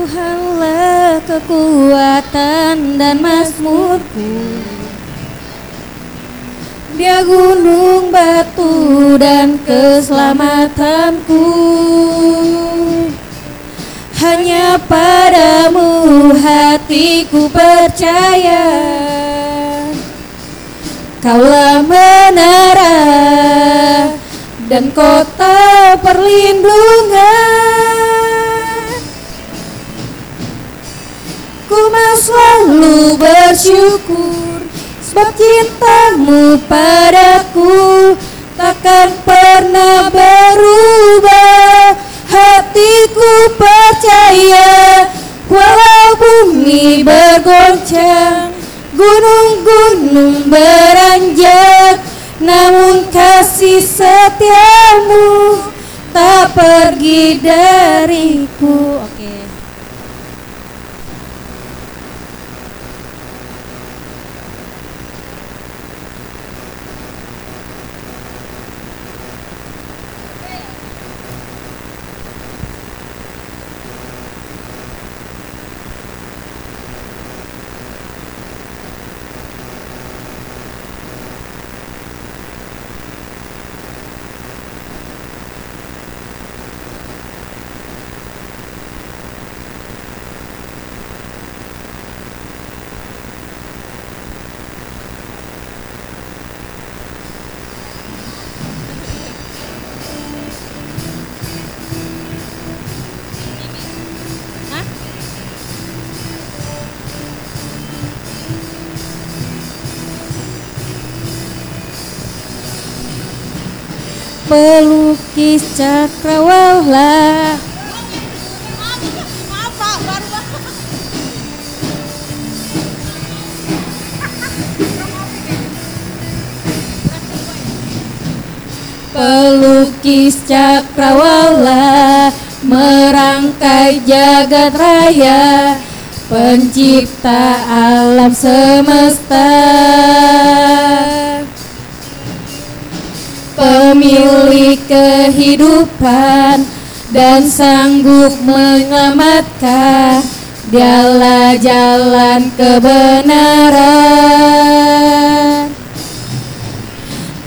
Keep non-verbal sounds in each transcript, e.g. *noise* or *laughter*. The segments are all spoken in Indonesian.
Tuhanlah kekuatan dan mazmurku. Dia gunung batu dan keselamatanku. Hanya padamu hatiku percaya. Kaulah menara dan kota perlindungan Ku mau selalu bersyukur Sebab cintamu padaku Takkan pernah berubah. Hatiku percaya Walau bumi bergoncang Gunung-gunung beranjak Namun kasih setiamu Tak pergi dariku pelukis cakrawala. Pelukis cakrawala merangkai jagat raya pencipta alam semesta pemilik kehidupan dan sanggup menyelamatkan dialah jalan kebenaran.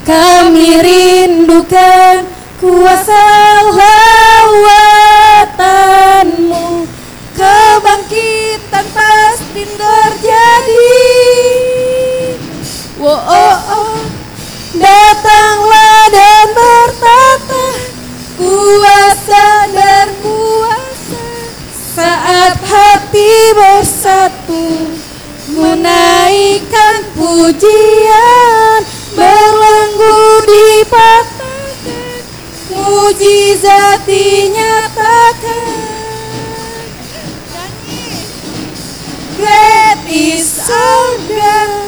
Kami rindukan kuasa lawatanmu kebangkitan pasti terjadi. Wo oh, oh. Datanglah dan bertata kuasa dan kuasa saat hati bersatu menaikkan pujian berlagu dipatahkan mujizat dinyatakan Great is our God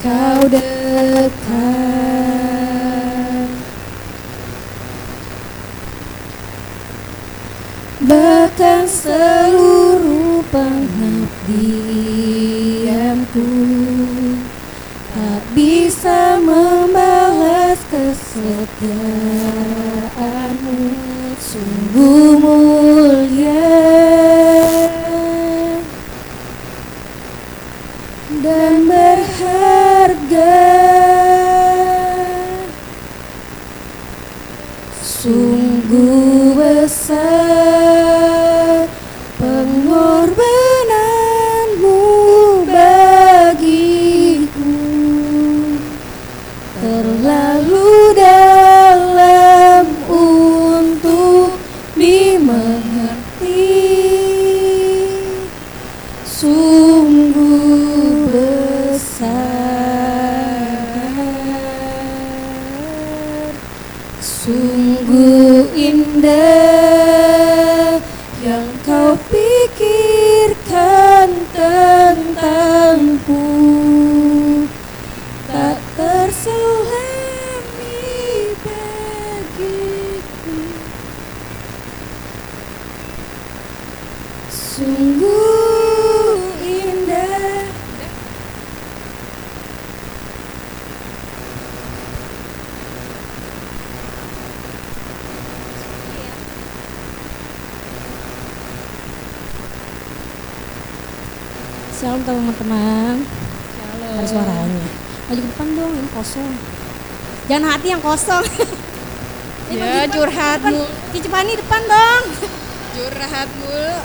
kau dekat bahkan seluruh pengabdianku tak bisa membalas kesetiaanmu. Sungguh Shalom teman-teman. Ada suaranya. Maju ke depan dong, ini kosong. Jangan hati yang kosong. *laughs* Ya, depan, curhat mulu. Cici Pani depan dong. *laughs* Curhat mulu.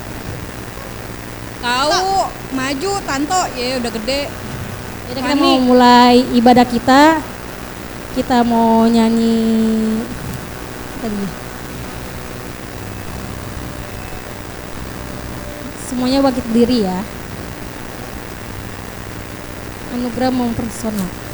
Tahu maju tanto. Ya udah gede. Jadi kita mau mulai ibadah kita. Kita mau nyanyi Tadi. Semuanya bagi diri ya no gramão profissional.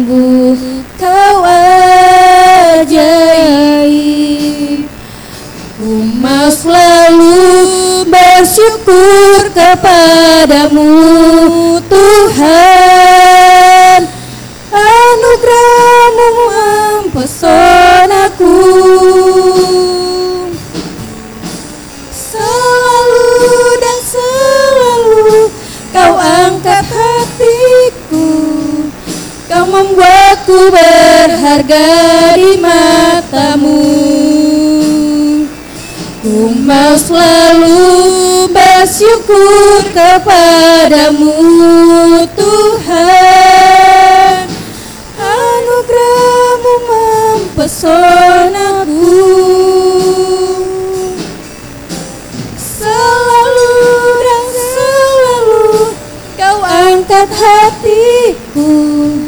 Sungguh kau ajaib. Ku selalu bersyukur kepadamu Tuhan membuatku berharga di matamu. Ku mau selalu bersyukur kepadamu Tuhan. Anugerahmu mempesonaku Selalu dan selalu kau angkat hatiku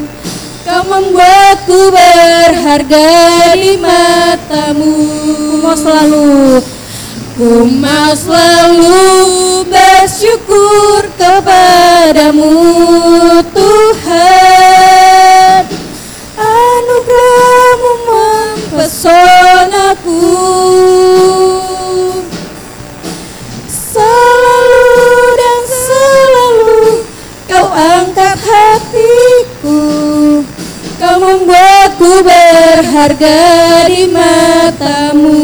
membuatku berharga di matamu. Ku mau selalu. Ku mau selalu bersyukur kepadamu Tuhan. Anugerahmu mempesonaku berharga di matamu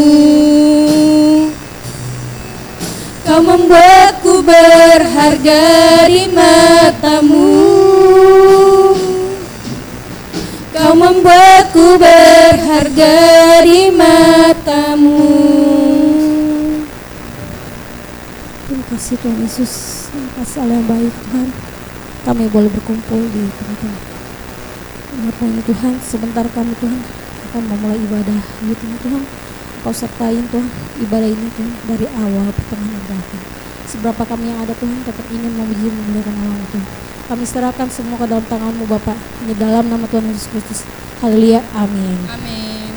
Kau membuatku berharga di matamu Kau membuatku berharga di matamu Terima kasih Tuhan Yesus. Kasih Allah yang baik Tuhan. Kami boleh berkumpul di tempat Ini Tuhan, sebentar kami Tuhan akan memulai ibadah ini Tuhan. Kau sertain Tuhan ibadah ini Tuhan dari awal pertengahan dan akhir. Seberapa kami yang ada Tuhan tetap ingin memuji memuliakan nama Tuhan. Kami serahkan semua ke dalam tanganmu Bapak. Ini dalam nama Tuhan Yesus Kristus. Haleluya. Amin. Amin.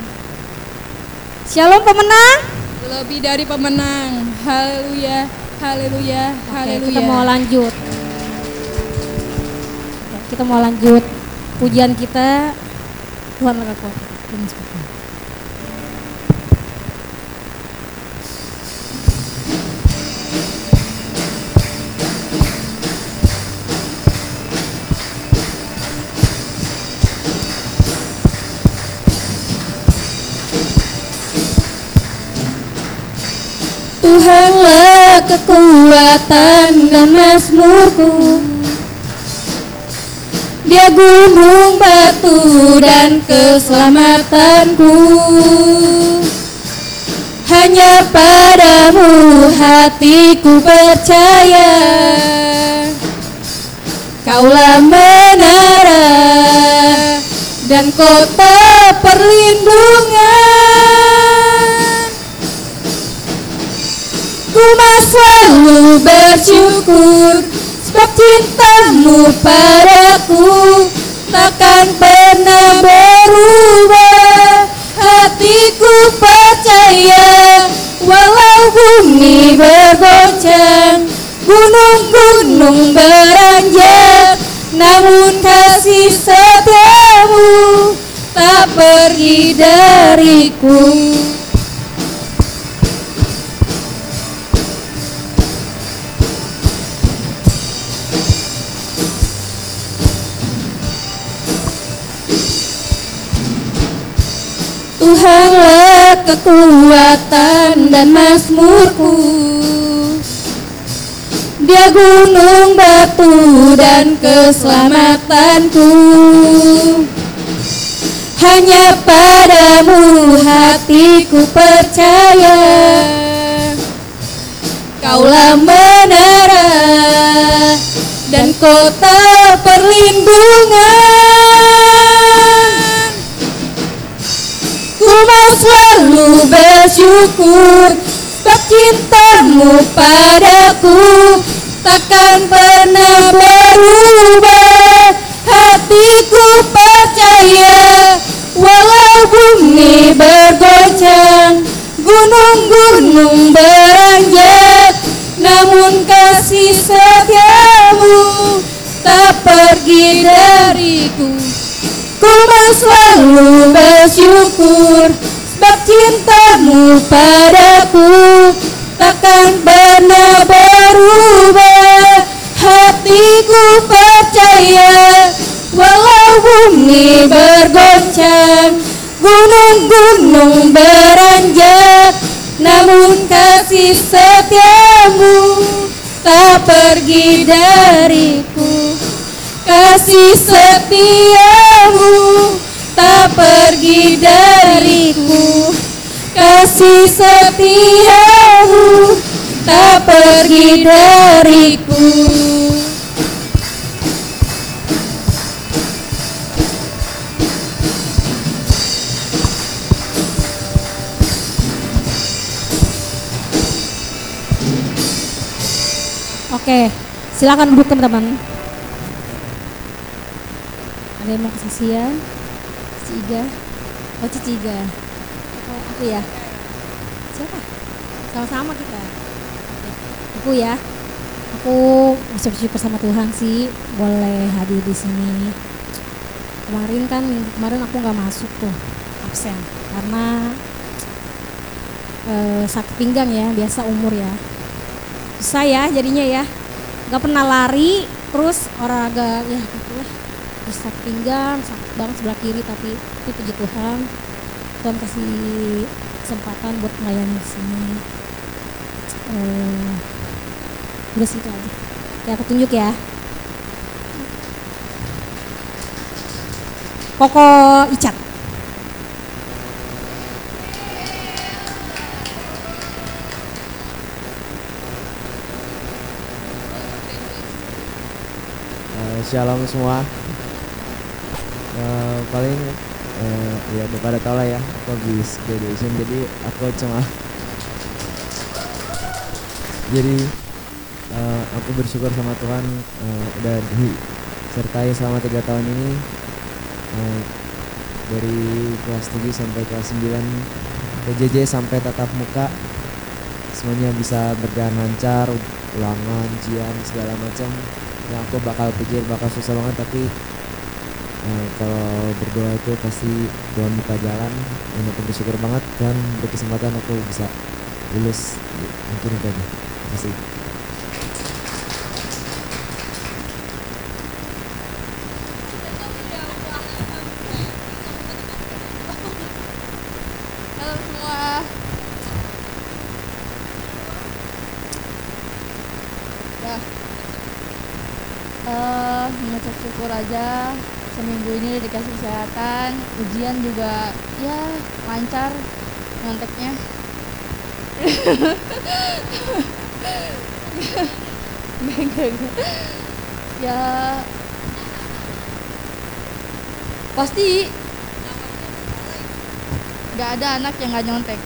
Shalom pemenang. Lebih dari pemenang. Haleluya. Haleluya. Oke, Haleluya. kita mau lanjut. Kita mau lanjut pujian kita Tuhan seperti ini. Tuhanlah kekuatan dan mazmurku Dia gunung batu dan keselamatanku. Hanya padamu hatiku percaya. Kaulah menara dan kota perlindungan. Ku selalu bersyukur Cintamu padaku Takkan pernah berubah. Hatiku percaya Walau bumi bergoncang Gunung-gunung beranjak Namun kasih setiamu Tak pergi dariku Tuhanlah kekuatan dan mazmurku. Dia gunung batu dan keselamatanku. Hanya padamu hatiku percaya. Kaulah menara dan kota perlindungan Ku mau selalu bersyukur Sebab cintamu padaku. Takkan pernah berubah Hatiku percaya Walau bumi bergoncang Gunung-gunung beranjak. Namun kasih setiamu Tak pergi dariku Ku mau selalu bersyukur Sebab cintamu padaku Takkan pernah berubah. Hatiku percaya Walau bumi bergoncang Gunung-gunung beranjak Namun kasih setiamu Tak pergi dariku Kasih setiamu Tak pergi dariku Kasih setiamu Tak pergi dariku Oke, silakan duduk teman-teman. Mau kesaksian? Ciga. Oh Ciciga. Oh, aku ya. Siapa? Sama-sama kita. Aku ya. Aku bersyukur syukur sama Tuhan sih boleh hadir di sini. Kemarin kan kemarin aku nggak masuk tuh absen karena eh, sakit pinggang ya biasa umur ya susah ya jadinya ya nggak pernah lari terus olahraga ya gitu lah terus sakit pinggang sakit banget sebelah kiri tapi itu puji Tuhan. Tuhan kasih kesempatan buat melayani di sini. Eh udah situ aja. Ya aku tunjuk ya. Koko Icat. Eh, shalom semua. Paling eh, ya udah pada tau lah ya, aku habis graduation jadi aku cuma jadi eh, aku bersyukur sama Tuhan eh, udah disertai selama tiga tahun ini eh, dari kelas 7 sampai kelas 9 PJJ sampai tatap muka semuanya bisa berjalan lancar ulangan ujian segala macam yang aku bakal pikir bakal susah banget tapi eh, kalau berdoa itu pasti Tuhan buka jalan dan aku bersyukur banget Tuhan berkesempatan aku bisa lulus mungkin itu. Aja Terima kasih Halo semua. Ya. Eh, mengucap syukur aja seminggu ini udah dikasih kesehatan, ujian juga ya lancar nyonteknya. Ya pasti nggak ada anak yang nggak nyontek.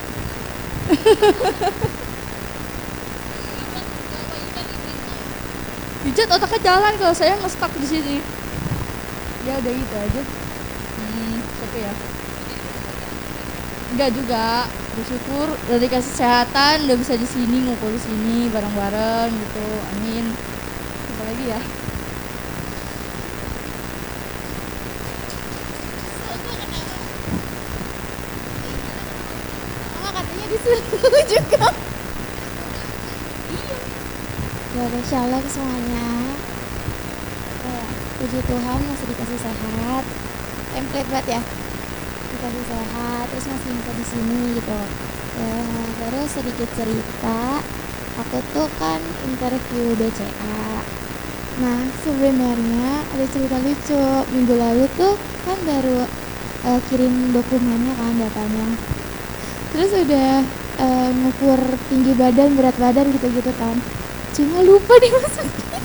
Dijat otaknya jalan kalau saya nge-stuck di sini. Ya udah gitu aja. Hmm, tapi ya. Enggak juga. Bersyukur udah dikasih kesehatan, udah bisa di sini ngumpul di sini bareng-bareng gitu. Amin. Apa lagi ya? Mama katanya disuruh *laughs* juga. Ya udah shalom semuanya Ya, Puji Tuhan masih dikasih sehat Template banget ya Dikasih sehat Terus masih bisa di sini gitu. Ya, Terus sedikit cerita Aku tuh kan interview BCA Nah sebenarnya ada cerita lucu. Minggu lalu tuh kan baru eh, kirim dokumennya kan datanya. Terus udah eh, ngukur tinggi badan, berat badan gitu-gitu kan. Cuma lupa dimasukin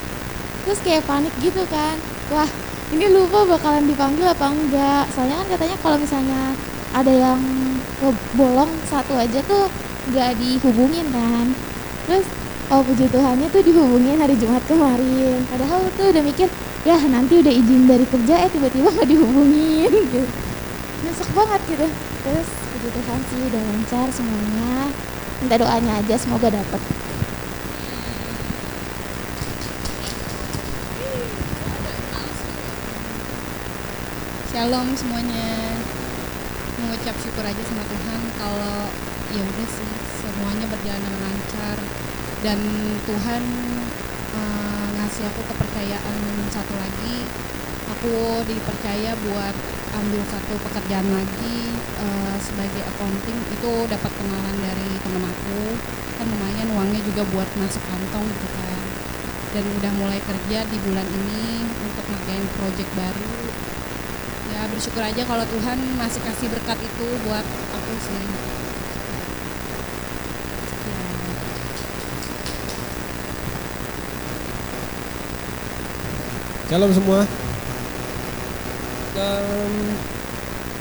*laughs* terus kayak panik gitu kan. Wah ini lupa bakalan dipanggil apa enggak. Soalnya kan katanya kalau misalnya ada yang bolong satu aja tuh nggak dihubungin kan. Terus oh puji Tuhannya tuh dihubungin hari Jumat kemarin. Padahal tuh udah mikir ya nanti udah izin dari kerja eh tiba-tiba nggak dihubungin. *laughs* Gitu. Nyesek banget gitu. Terus puji Tuhan sih udah lancar semuanya. Minta doanya aja semoga dapet Shalom semuanya. Mengucap syukur aja sama Tuhan kalau ya udah sih semuanya berjalan dengan lancar. Dan Tuhan eh, ngasih aku kepercayaan satu lagi. Aku dipercaya buat ambil satu pekerjaan lagi eh, sebagai accounting. Itu dapat kenalan dari temen aku. Kan lumayan uangnya juga buat masuk kantong gitu kan. Dan udah mulai kerja di bulan ini untuk ngerjain project baru bersyukur aja kalau Tuhan masih kasih berkat itu buat aku sih. Shalom semua. Dan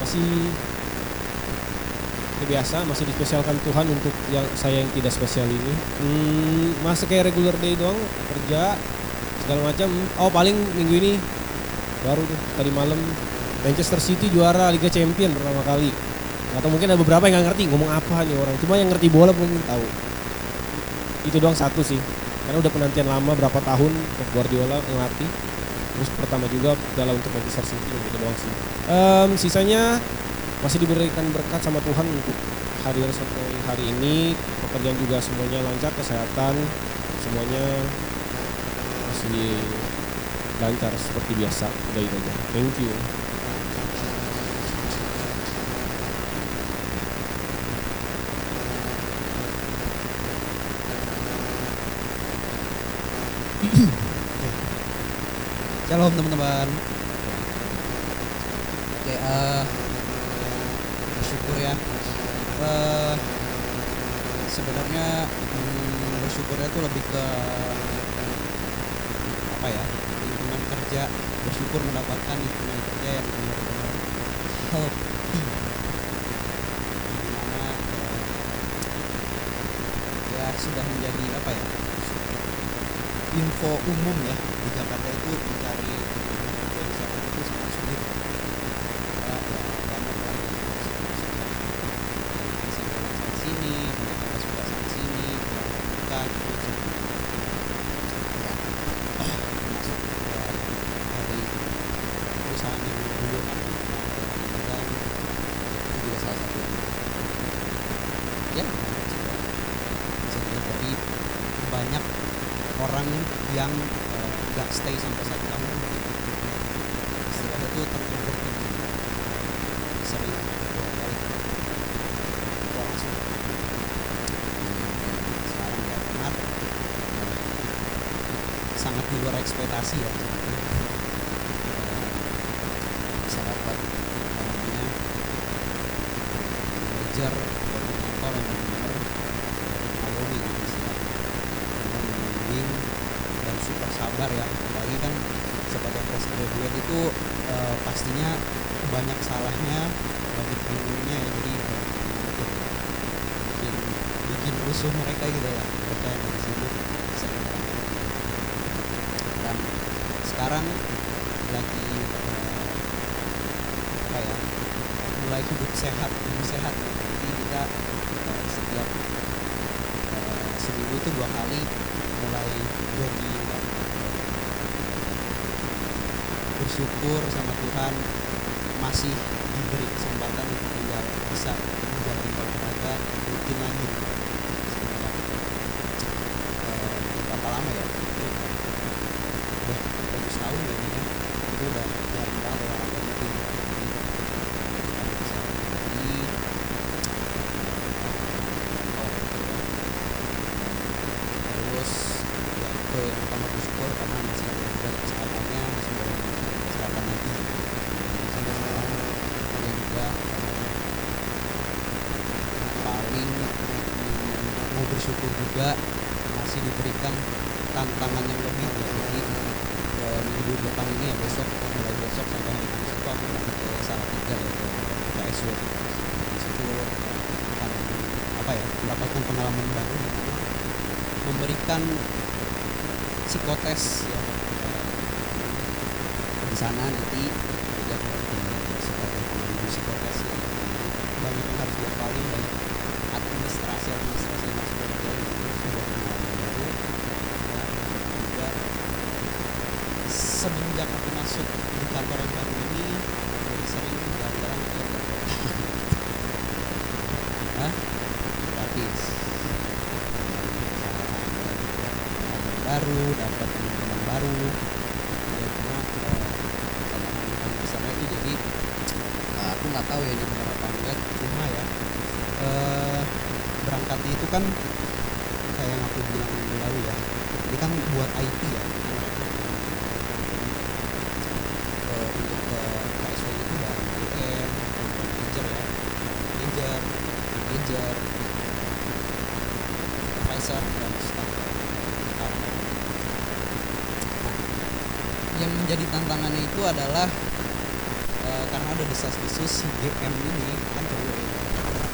masih seperti biasa masih dispesialkan Tuhan untuk yang saya yang tidak spesial ini. Hmm, masih kayak regular day doang kerja segala macam. Oh paling minggu ini baru tuh tadi malam Manchester City juara Liga Champion pertama kali. Atau mungkin ada beberapa yang nggak ngerti ngomong apa nih orang. Cuma yang ngerti bola mungkin tahu. Itu doang satu sih. Karena udah penantian lama berapa tahun Pep Guardiola ngelatih terus pertama juga adalah untuk Manchester City gitu doang sih Em, sisanya masih diberikan berkat sama Tuhan untuk hadir sampai hari ini pekerjaan juga semuanya lancar kesehatan semuanya masih lancar seperti biasa udah itu aja thank you Shalom teman-teman. Oke, eh bersyukur ya. Eh sebenarnya hmm, bersyukurnya itu lebih ke apa ya? Lingkungan kerja. Bersyukur mendapatkan lingkungan kerja yang benar-benar healthy. Di mana eh, ya sudah menjadi apa ya? info umum ya di Jakarta itu mencari bersyukur sama Tuhan masih diberi kesempatan untuk tinggal bisa menjalani olahraga rutin lagi. Eh, ya? Terus ya yang pertama bersyukur karena masih ada kesehatannya masih ada kesehatan lagi sampai sekarang ada juga eh, paling mm, mau bersyukur juga masih diberikan tantangan yang lebih ya jadi eh, minggu depan ini ya besok mulai besok sampai hari Kamis itu aku berangkat ke Salatiga ya ke KSW di situ akan apa ya mendapatkan pengalaman baru mana memberikan psikotes ya eh, di sana nanti juga sebagai pemandu psikotes ya banyak yang harus dihafalin banyak administrasi administrasi yang harus dipelajari itu sebuah pengalaman baru ya, dan juga semenjak aku masuk di kantor yang baru ini jadi sering jalan-jalan ke Hah? gratis Dapat baru dapat teman-teman baru ya cuma eh, tantangan yang paling besarnya itu jadi nggak tahu ya ini benar apa enggak cuma ya eh berangkatnya itu kan kayak yang aku bilang minggu lalu ya ini kan buat IT ya Eh, untuk ke KSW itu ya IM manager ya manager manager supervisor dan staff Nah, yang menjadi tantangannya itu adalah eh, karena ada desas-desus GM ini kan cowok ya. Lah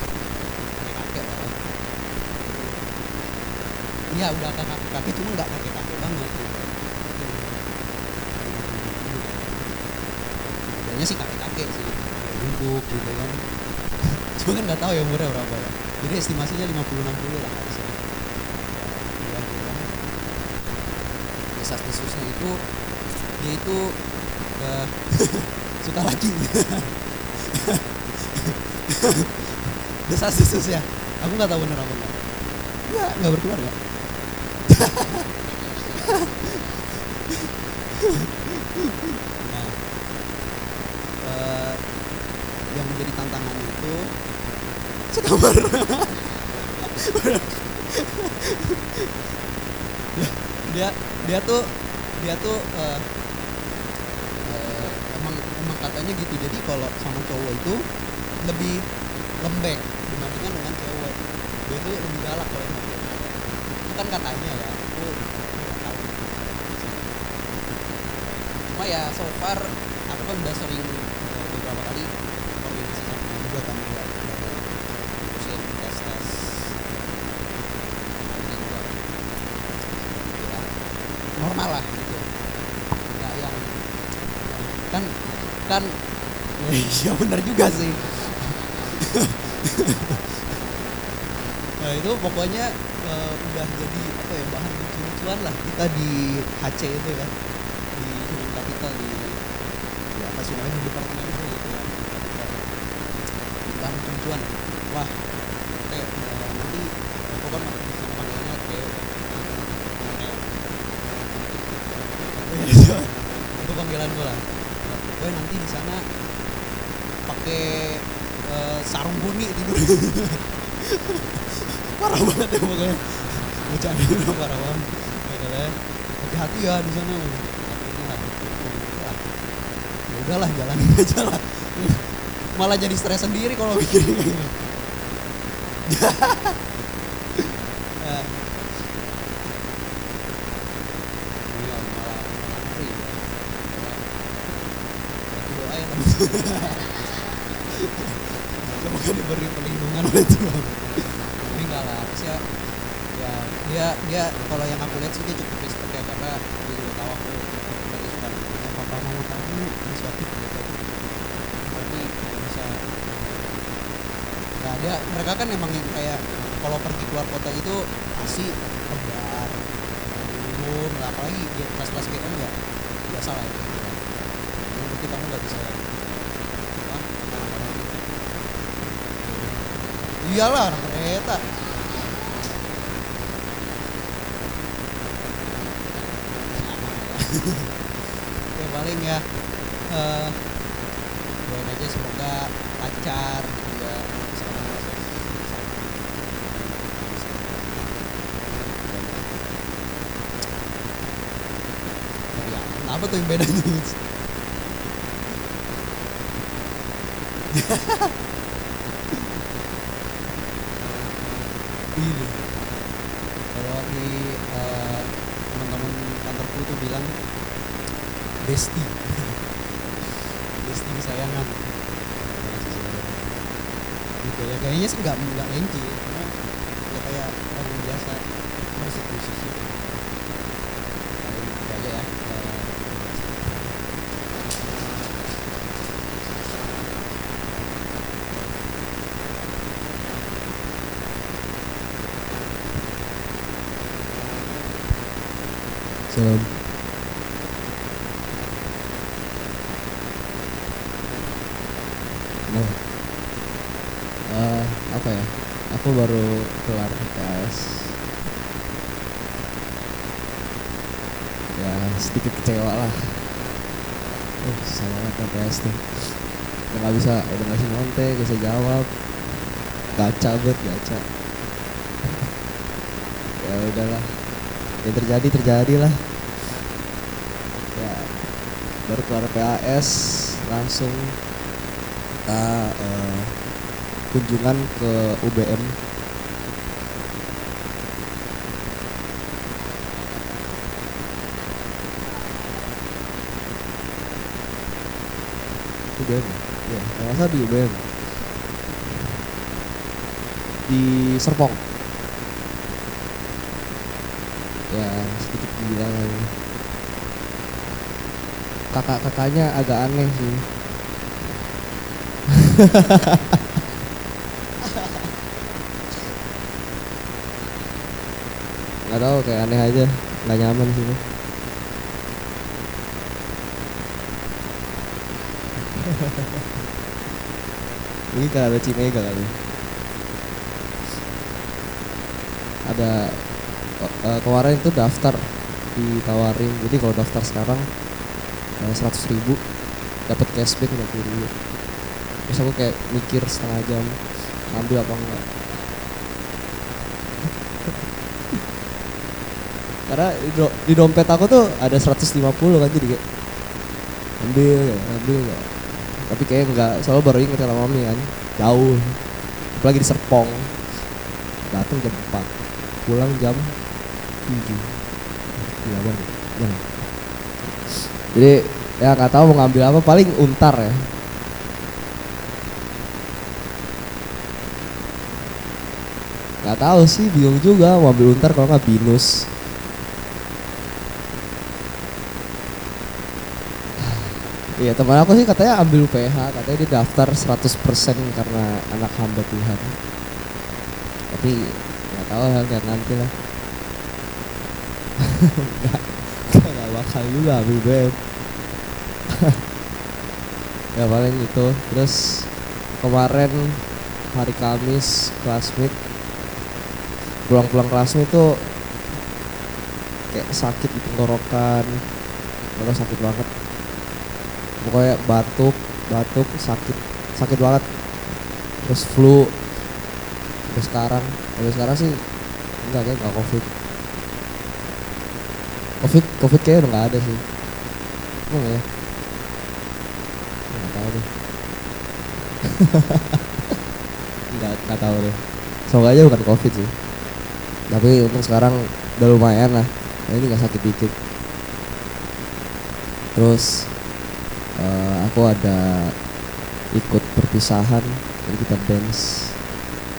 iya udah kakek kakek cuma nggak kakek kakek banget. Kayaknya sih kakek kakek sih. Duduk gitu kan. *laughs* Cuma kan nggak tahu ya umurnya berapa ya. Jadi estimasinya 50 60 lah harusnya gitu kan. desas-desusnya itu dia itu *laughs* suka laki *laughs* desas-desus ya. Aku nggak tahu bener apa enggak. Nggak nggak berkeluarga. *laughs* Nah eh, yang menjadi tantangan itu sekamar. Dia dia tuh dia tuh eh, eh, emang emang katanya gitu. Jadi kalau sama cowok itu lebih lembek dibandingkan dengan cewek. Dia tuh lebih galak kalau cewek itu kan katanya ya aku cuma ya so far aku kan udah sering eh, beberapa kali koordinasi juga kan urusin ya, normal lah gitu. Nggak yang kan kan *laughs* ya benar juga sih. Nah itu pokoknya eh, udah jadi apa ya bahan lucu-lucuan lah kita di HC itu kan di human capital di di apa sih namanya di departemen itu gitu kan bahan lucu-lucuan wah kayak eh, nanti aku kan di sana panggilannya kayak kayak itu panggilan gue lah gue nanti di sana pakai eh, sarung buni tidur *laughs* parah banget ya pokoknya. Bercanda udah *laughs* parah banget. Ya hati-hati ya di sana ya udahlah jalanin *laughs* aja lah. Malah jadi stres sendiri kalau mikirin kayak gini Ya. Iya, malah- malah ngeri. Bagi doa ya, teman. Semoga diberi perlindungan oleh Tuhan. Tapi enggak lah, harusnya ya dia dia kalau yang aku lihat sih dia cukup respect ya karena dia juga tahu aku dari suka ya, papa mama kamu inisiatif gitu tapi bisa nah dia mereka kan emang yang kayak kalau pergi keluar kota itu pasti kebar minum lah apalagi di kelas-kelas GM ya biasa lah ya kayak gitu. yang penting kamu nggak bisa apa, iyalah anak kereta *laughs* ya paling ya eh doain aja semoga lancar gitu ya. Sama Ya, apa tuh yang bedanya Mas? ini kalau di eh, teman-teman kantorku tuh bilang besti besti kesayangan gitu ya kayaknya sih nggak nggak lengki karena ya kayak orang biasa masih posisi Paling itu aja ya eh, Salam. Nah, eh, apa ya? Aku baru kelar tes. Ya sedikit kecewa lah. Uh, susah banget tes tuh. udah nggak bisa udah nggak bisa nyontek nggak bisa jawab gaca bet gaca *laughs* ya udahlah yang terjadi terjadi lah ya baru keluar PAS langsung kita eh, kunjungan ke UBM UBM ya kalau salah di UBM di Serpong. Ya sedikit gila. Kakak-kakaknya agak aneh sih. *laughs* Nggak tahu kayak aneh aja. Nggak nyaman sih. *laughs* Ini kan ada Cinega kali. Ada eh, kemarin itu daftar ditawarin. Jadi kalau daftar sekarang seratus ribu. Dapat cashback lima puluh ribu. Terus aku kayak mikir setengah jam ambil apa enggak. *laughs* Karena di, do- di dompet aku tuh ada 150 kan jadi kayak ambil ya, ambil ya. tapi kayak enggak soalnya baru inget sama mami kan jauh. Apalagi di Serpong. Datang jam 4 pulang jam 7 gila banget Jangan. Jadi ya nggak tahu mau ngambil apa paling untar ya. Nggak tahu sih bingung juga mau ambil untar kalau nggak binus. Iya teman aku sih katanya ambil UPH katanya dia daftar 100% karena anak hamba Tuhan. Tapi nggak tahu lah lihat nanti lah. *laughs* Nggak nggak bakal juga ambil ya paling itu. Terus kemarin hari Kamis classmate pulang-pulang classmate tuh kayak sakit di tenggorokan. Lalu sakit banget. Pokoknya batuk batuk sakit sakit banget. Terus flu. Sampai sekarang. Sampai sekarang sih enggak kayak enggak covid. Covid covid kayaknya udah nggak ada sih. Emang ya nggak tahu deh nggak nggak tahu deh. Semoga aja bukan covid sih. Tapi untuk sekarang udah lumayan lah. Nah, ini nggak sakit dikit. Terus eh, aku ada ikut perpisahan. Jadi kita dance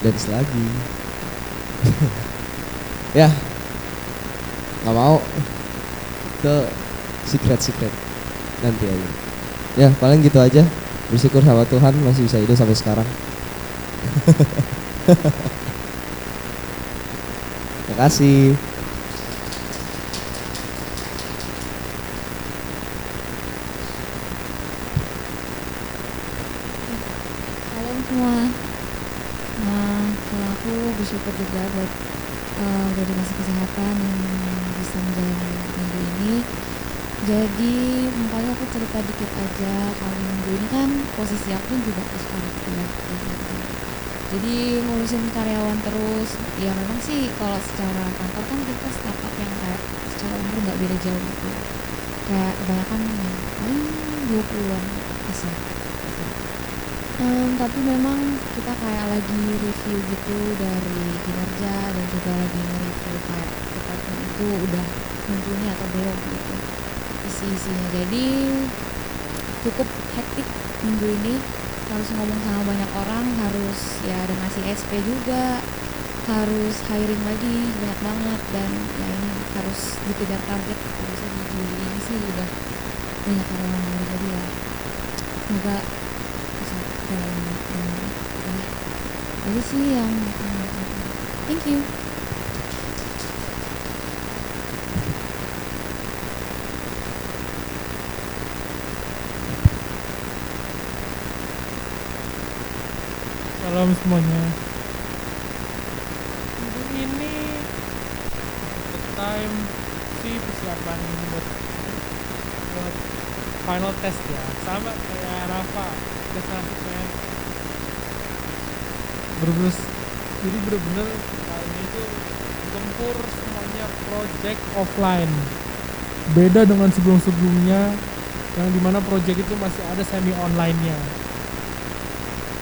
dance lagi. *laughs* Ya nggak mau. Ke secret secret nanti aja. Ya paling gitu aja bersyukur sama Tuhan masih bisa hidup sampai sekarang. *laughs* Terima kasih Kalian semua Nah, kalau aku bersyukur juga buat eh, udah dikasih kesehatan yang bisa menjalani minggu ini. Jadi makanya aku cerita dikit aja kalau minggu ini kan posisi aku juga sekarang Jadi ngurusin karyawan terus. Ya memang sih kalau secara kantor kan kita startup yang kayak secara umur nggak beda jauh gitu. Kayak kebanyakan yang paling 20-an bisa. Em, tapi memang kita kayak lagi review gitu dari kinerja dan juga lagi nge-review kayak departemen itu udah mumpuni atau belum gitu isi-isinya jadi cukup hektik minggu ini harus ngomong sama banyak orang harus ya ada ngasih SP juga harus hiring lagi banyak banget dan ya ini harus dikejar target harusnya di ini sih udah banyak karyawan yang jadi ya jalan dengan baik. Ya, sih yang thank you Salam semuanya. Minggu ini the time sih persiapan buat buat final test ya. Sama kayak Rafa ada 100% bener jadi bener-bener ini tuh gempur semuanya project offline. Beda dengan sebelum-sebelumnya yang di mana project itu masih ada semi online-nya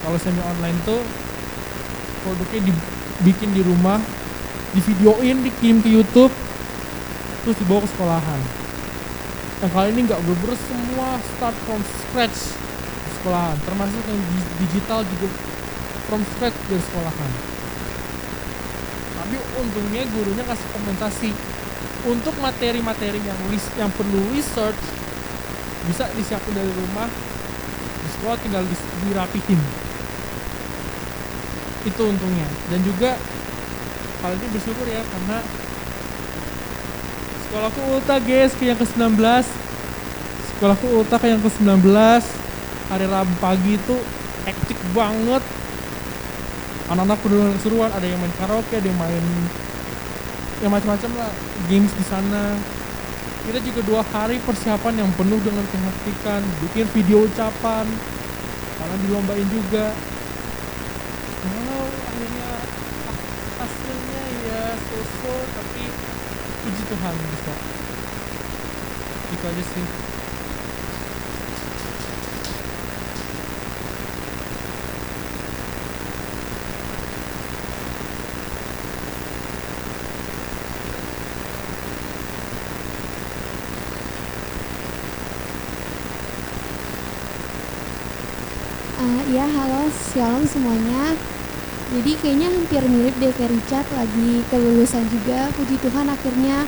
kalau semi online tuh produknya dibikin di rumah divideoin dikirim ke YouTube terus dibawa ke sekolahan. Yang kali ini nggak bener semua start from scratch di sekolahan termasuk yang di- digital juga from scratch dari sekolahan untungnya gurunya kasih kompensasi. Untuk materi-materi yang ris- yang perlu research bisa disiapin dari rumah di sekolah tinggal dirapihin. Itu untungnya. Dan juga hal ini bersyukur ya karena sekolahku ulta guys ke yang ke-19 sekolahku ulta ke yang ke-19 hari Rabu pagi itu hektik banget anak-anak udah keseruan ada yang main karaoke ada yang main yang macam-macam lah. Games di sana. Kita juga dua hari persiapan yang penuh dengan kehektikan bikin video ucapan. Karena dilombain juga. Wow, akhirnya ah, hasilnya ya so-so tapi puji Tuhan bisa itu aja sih Eh, ya halo, shalom semuanya. Jadi kayaknya hampir mirip deh kayak Richard lagi kelulusan juga. Puji Tuhan akhirnya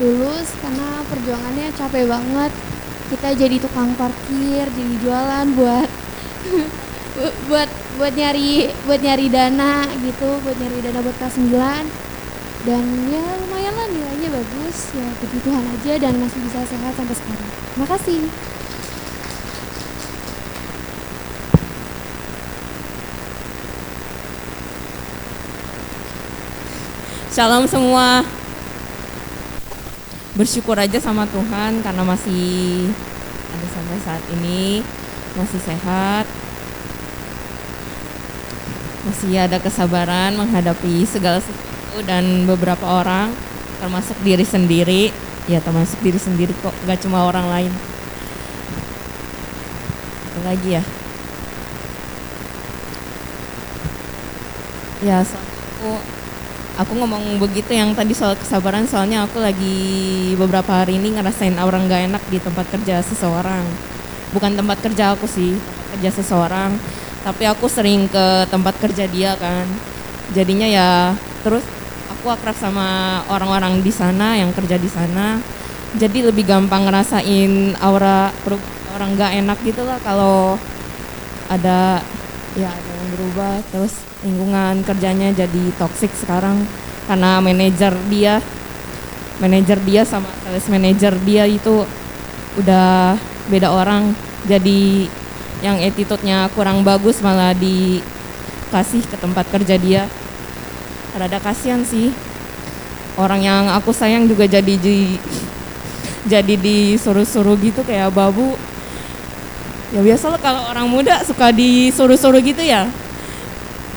lulus karena perjuangannya capek banget. Kita jadi tukang parkir, jadi jualan buat *laughs* bu- buat buat nyari buat nyari dana gitu, buat nyari dana buat kelas 9 dan ya lumayan lah nilainya bagus ya puji Tuhan aja dan masih bisa sehat sampai sekarang. Terima Shalom semua. Bersyukur aja sama Tuhan karena masih ada sampai saat ini masih sehat. Masih ada kesabaran menghadapi segala sesuatu dan beberapa orang termasuk diri sendiri. Ya termasuk diri sendiri kok, gak cuma orang lain. Apa lagi ya? Ya, soalnya aku ngomong begitu yang tadi soal kesabaran soalnya aku lagi beberapa hari ini ngerasain orang gak enak di tempat kerja seseorang. Bukan tempat kerja aku sih kerja seseorang. Tapi aku sering ke tempat kerja dia kan. Jadinya ya terus aku akrab sama orang-orang di sana yang kerja di sana. Jadi lebih gampang ngerasain aura orang gak enak gitu lah kalau ada ya ada berubah terus lingkungan kerjanya jadi toksik sekarang karena manajer dia. Manajer dia sama sales manager dia itu udah beda orang. Jadi yang attitude-nya kurang bagus malah dikasih ke tempat kerja dia. Rada kasihan sih. Orang yang aku sayang juga jadi di, jadi disuruh-suruh gitu kayak babu. Ya biasa kalau orang muda suka disuruh-suruh gitu ya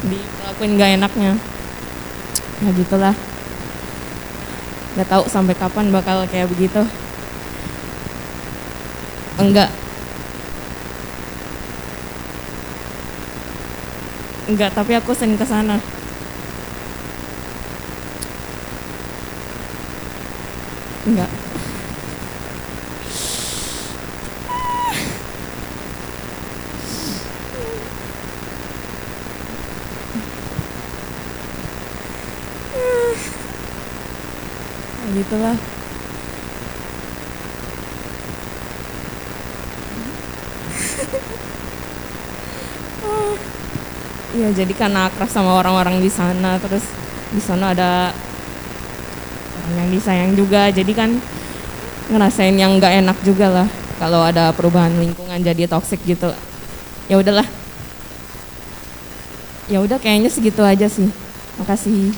dilakuin gak enaknya. Ya gitulah. Nggak tahu sampai kapan bakal kayak begitu. Enggak. Enggak tapi aku sering ke sana. Enggak Ya gitulah Iya jadi karena akrab sama orang-orang di sana terus di sana ada orang yang disayang juga jadi kan ngerasain yang nggak enak juga lah kalau ada perubahan lingkungan jadi toksik gitu. Ya udahlah. Ya udah kayaknya segitu aja sih. Makasih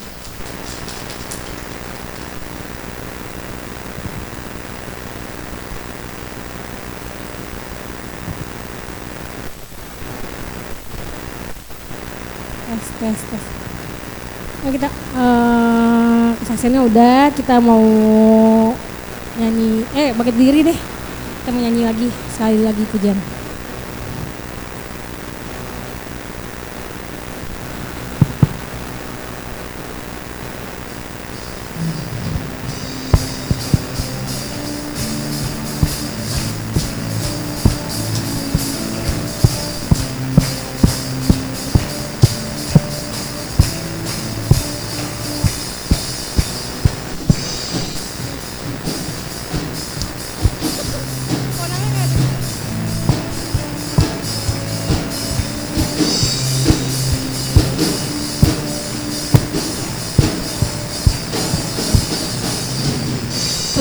tes tes tes nah, kita kesaksiannya udah kita mau nyanyi eh bangkit diri deh. Kita mau nyanyi lagi sekali lagi pujian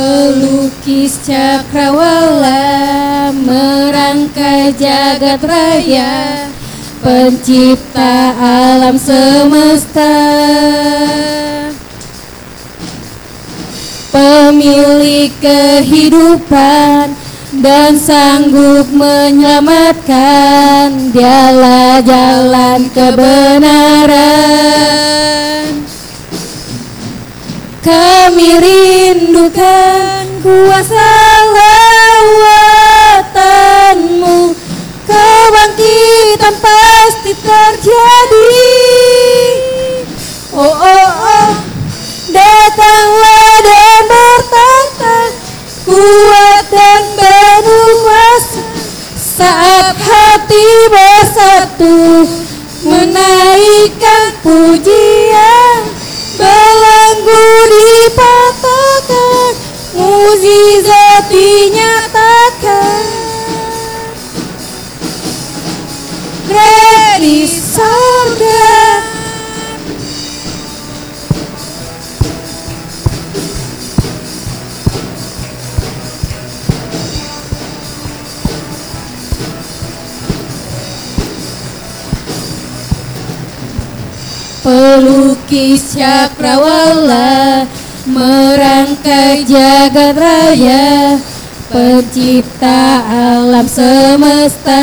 Pelukis cakrawala merangkai jagat raya Pencipta alam semesta. Pemilik kehidupan dan sanggup menyelamatkan Dialah jalan kebenaran kami rindukan kuasa lawatanmu. Kebangkitan pasti terjadi. Oh oh oh. Datanglah dan bertata Kuat dan berkuasa Saat hati bersatu Menaikkan pujian. Belenggu dipatahkan Mujizat dinyatakan. Ready surga. Pelukis cakrawala Merangkai jagat raya Pencipta alam semesta.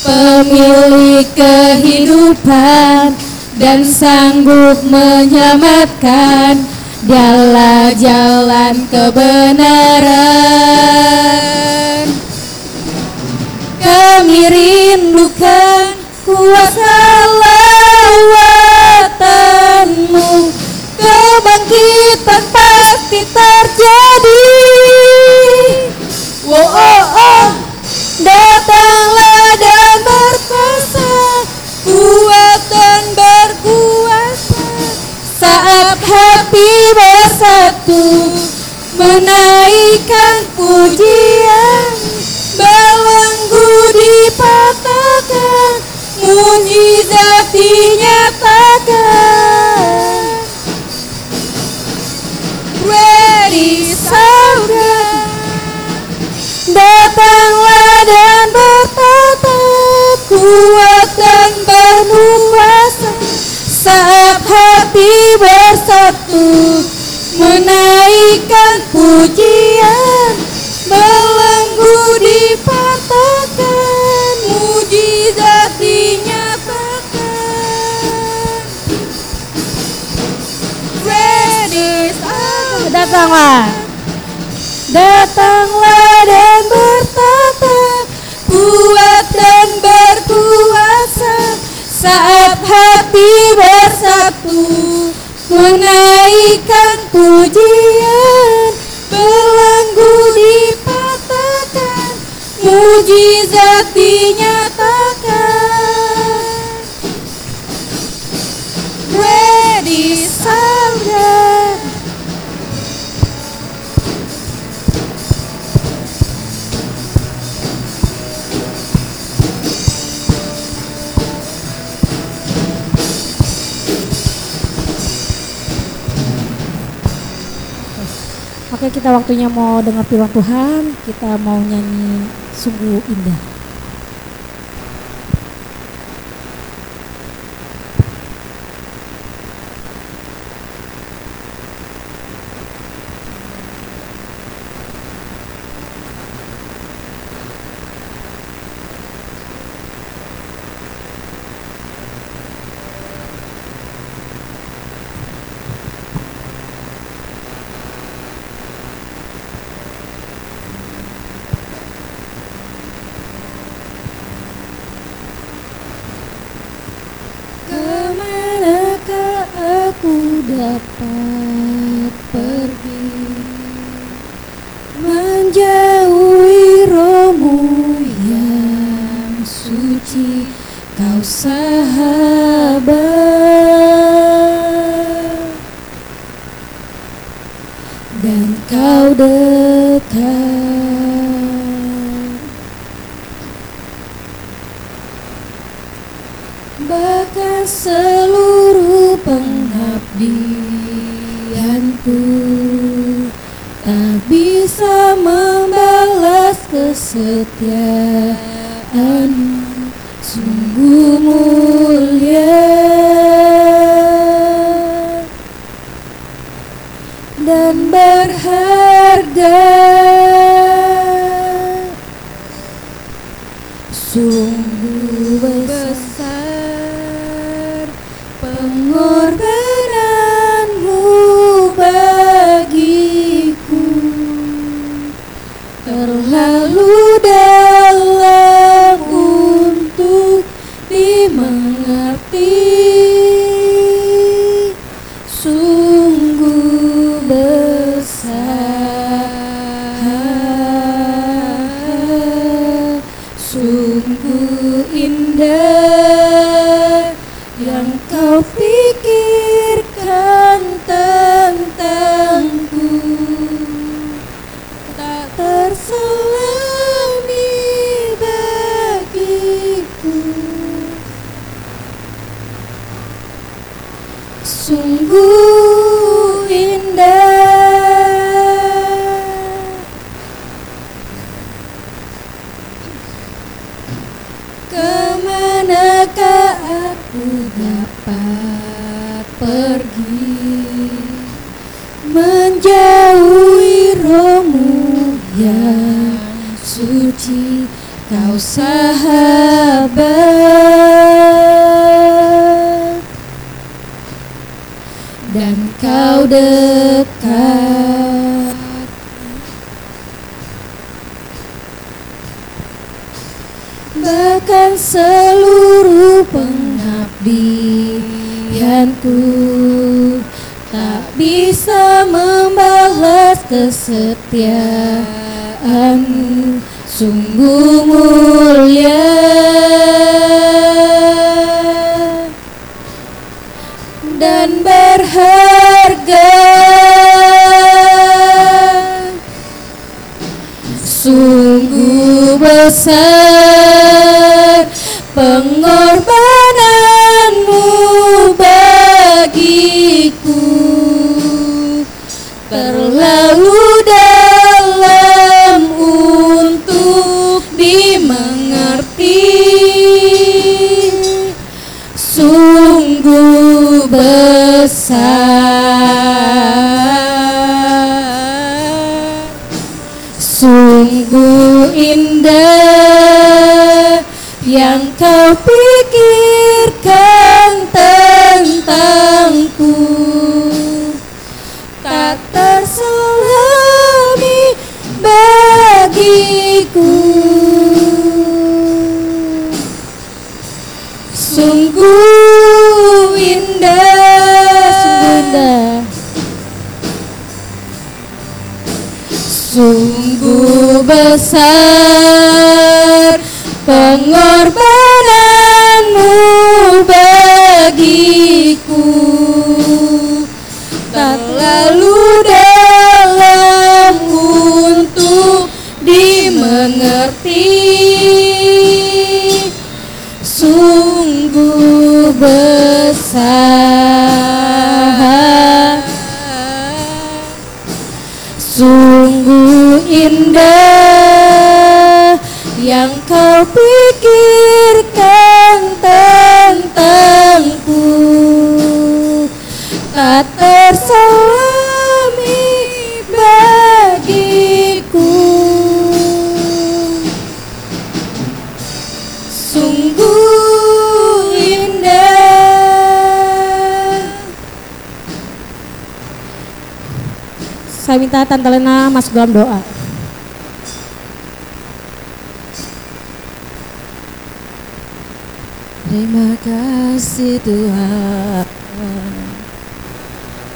Pemilik kehidupan Dan sanggup menyelamatkan Dialah jalan kebenaran. Kami rindukan kuasa lawatanmu pasti terjadi. Oh oh oh. Datanglah dan berkuasa. Kuat dan berkuasa. Saat hati bersatu Menaikkan pujian. Belenggu dipatahkan Mujizat dinyatakan Kuat dan berkuasa Saat hati bersatu Menaikkan pujian hati bersatu Menaikkan pujian. Belenggu dipatahkan Mujizat kita waktunya mau dengar firman Tuhan Kita mau nyanyi sungguh indah 第一 lalu dalam untuk dimengerti. Sungguh besar. Sungguh indah yang kau pikir minta Tante Lena masuk dalam doa. Terima kasih Tuhan.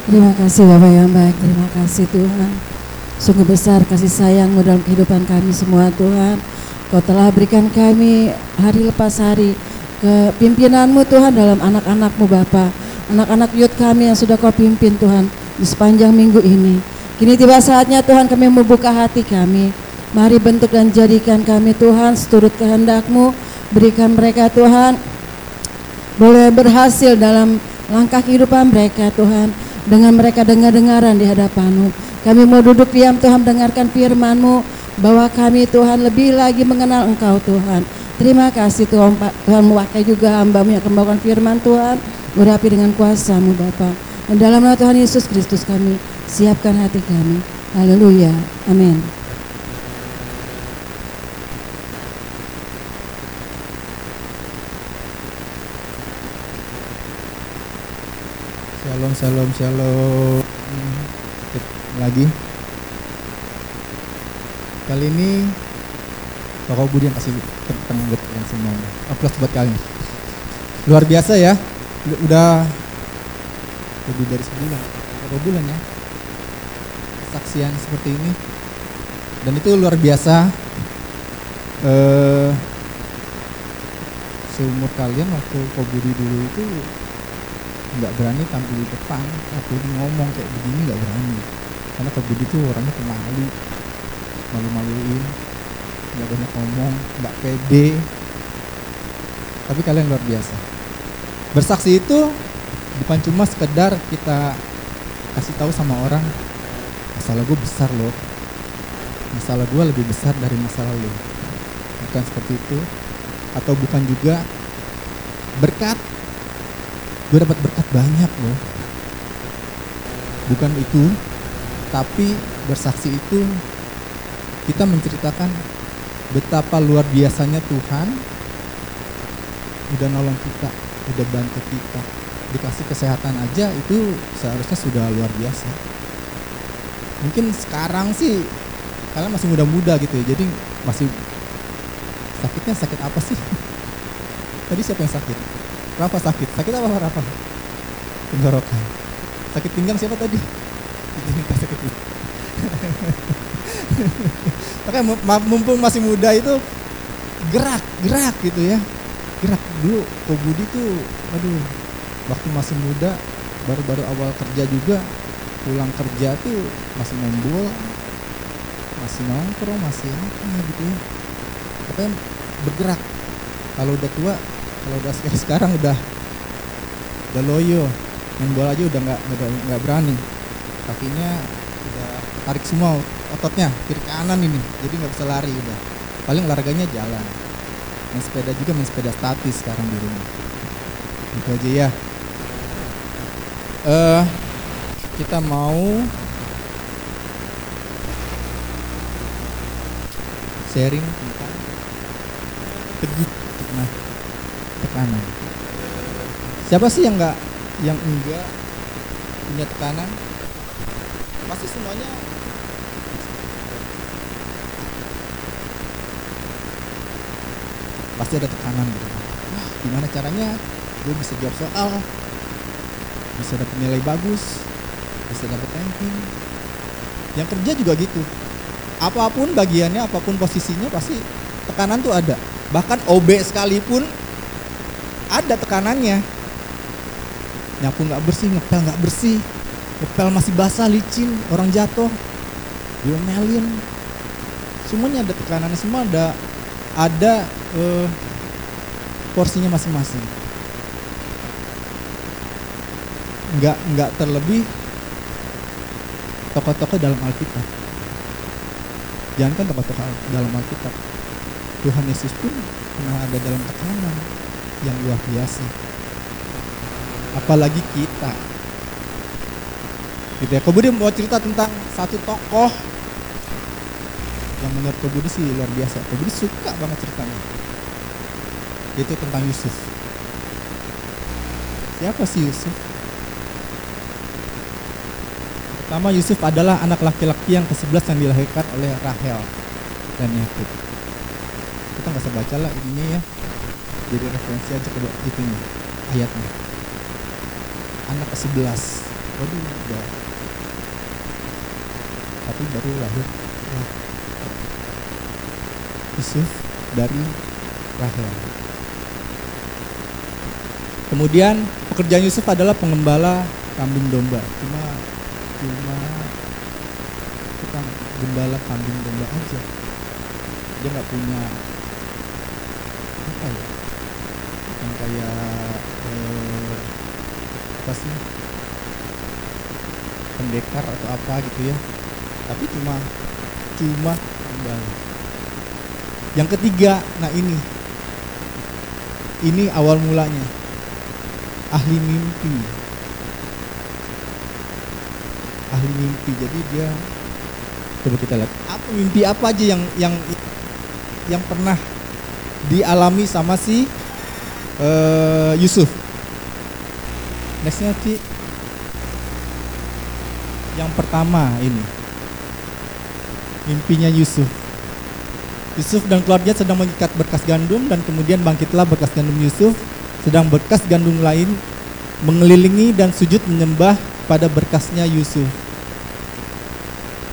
Terima kasih Bapak yang baik, terima kasih Tuhan. Sungguh besar kasih sayangmu dalam kehidupan kami semua Tuhan. Kau telah berikan kami hari lepas hari kepimpinanmu Tuhan dalam anak-anakmu Bapak. Anak-anak yud kami yang sudah kau pimpin Tuhan di sepanjang minggu ini. Kini tiba saatnya Tuhan kami membuka hati kami. Mari bentuk dan jadikan kami Tuhan seturut kehendakmu. Berikan mereka Tuhan boleh berhasil dalam langkah kehidupan mereka Tuhan dengan mereka dengar-dengaran di hadapanmu. Kami mau duduk diam Tuhan dengarkan firman-Mu bahwa kami Tuhan lebih lagi mengenal Engkau Tuhan. Terima kasih Tuhan. Tuhan mewakili juga hamba-Mu yang akan membawakan firman Tuhan. Urapi dengan kuasa-Mu Bapa. Dan dalam nama Tuhan Yesus Kristus kami siapkan hati kami. Haleluya. Amin. Shalom, shalom, shalom. Lagi. Kali ini Toko Budi yang kasih tepuk tangan buat kalian semua. Aplaus buat kalian. Luar biasa ya. Udah lebih dari sebulan. Berapa bulan ya? Kesaksian seperti ini. Dan itu luar biasa. Eh seumur kalian waktu Kok Budi dulu itu nggak berani tampil di depan. Aku ngomong kayak begini nggak berani. Karena Kak Budi tuh orangnya pemalu malu-maluin. Nggak banyak ngomong. Nggak pede. Tapi kalian luar biasa. Bersaksi itu bukan cuma sekedar kita kasih tahu sama orang masalah gue besar loh. Masalah gue lebih besar dari masalah lo bukan seperti itu. Atau bukan juga berkat. Gue dapat berkat banyak loh. Bukan itu tapi bersaksi itu kita menceritakan betapa luar biasanya Tuhan udah nolong kita udah bantu kita. Dikasih kesehatan aja itu seharusnya sudah luar biasa mungkin sekarang sih kalian masih muda-muda gitu ya jadi masih sakitnya sakit apa sih *laughs* tadi siapa yang sakit Rafa sakit. Sakit apa Rafa? Tenggorokan. Sakit pinggang siapa tadi? *laughs* Minta sakit *laughs* ma- mumpung masih muda itu gerak, gerak gitu ya. Gerak dulu. Kok Budi tuh, aduh, waktu masih muda, baru-baru awal kerja juga, pulang kerja tuh masih main bola, masih nongkrong, masih apa gitu ya. Katanya bergerak. Kalau udah tua, kalau udah kayak *laughs* sekarang udah udah loyo main bola aja udah nggak nggak berani. Kakinya udah tarik semua ototnya kiri kanan ini jadi nggak bisa lari udah. Paling olahraganya jalan. Main sepeda juga main sepeda statis sekarang di rumah. Itu aja ya. Eh kita mau sharing tentang teguh nah tekanan. Siapa sih yang nggak yang enggak punya tekanan? Pasti semuanya pasti ada tekanan gitu. Wah, gimana caranya gue bisa jawab soal, bisa dapat nilai bagus, bisa dapat ranking. Yang kerja juga gitu. Apa pun bagiannya, apa pun posisinya pasti tekanan tuh ada. Bahkan OB sekalipun ada tekanannya. Nyapu nggak bersih ngepel nggak bersih. Ngepel masih basah licin orang jatuh. Diomelin. Semuanya ada tekanannya semua ada ada eh, porsinya masing-masing. Nggak nggak terlebih tokoh-tokoh dalam Alkitab jangan kan tokoh-tokoh dalam Alkitab Tuhan Yesus pun pernah ada dalam tekanan yang luar biasa. Apalagi kita. Gitu ya. Kemudian mau cerita tentang satu tokoh yang menurut Kebudi sih luar biasa. Kebudi suka banget ceritanya. Itu tentang Yusuf. Siapa sih Yusuf? Pertama Yusuf adalah anak laki-laki yang ke-11 yang dilahirkan oleh Rahel dan Yakub. Kita nggak usah baca lah ininya ya. Jadi referensi aja ke itu nih ayatnya. Anak ke-11 waduh udah. Tapi baru lahir. Lah, Yusuf dari Rahel. Kemudian pekerjaan Yusuf adalah pengembala kambing domba. Cuma cuma tukang gembala kambing domba aja. Dia nggak punya apa ya? Yang kayak eh, apa sih? Pendekar atau apa gitu ya. Tapi cuma cuma gembala. Yang ketiga nah ini. Ini awal mulanya. Ahli mimpi ahli mimpi. Jadi dia coba kita lihat. Apa mimpi apa aja yang yang yang pernah dialami sama si eh, Yusuf? Nextnya Ci. Yang pertama ini. Mimpinya Yusuf. Yusuf dan keluarga sedang mengikat berkas gandum dan kemudian bangkitlah berkas gandum Yusuf. Sedang berkas gandum lain mengelilingi dan sujud menyembah pada berkasnya Yusuf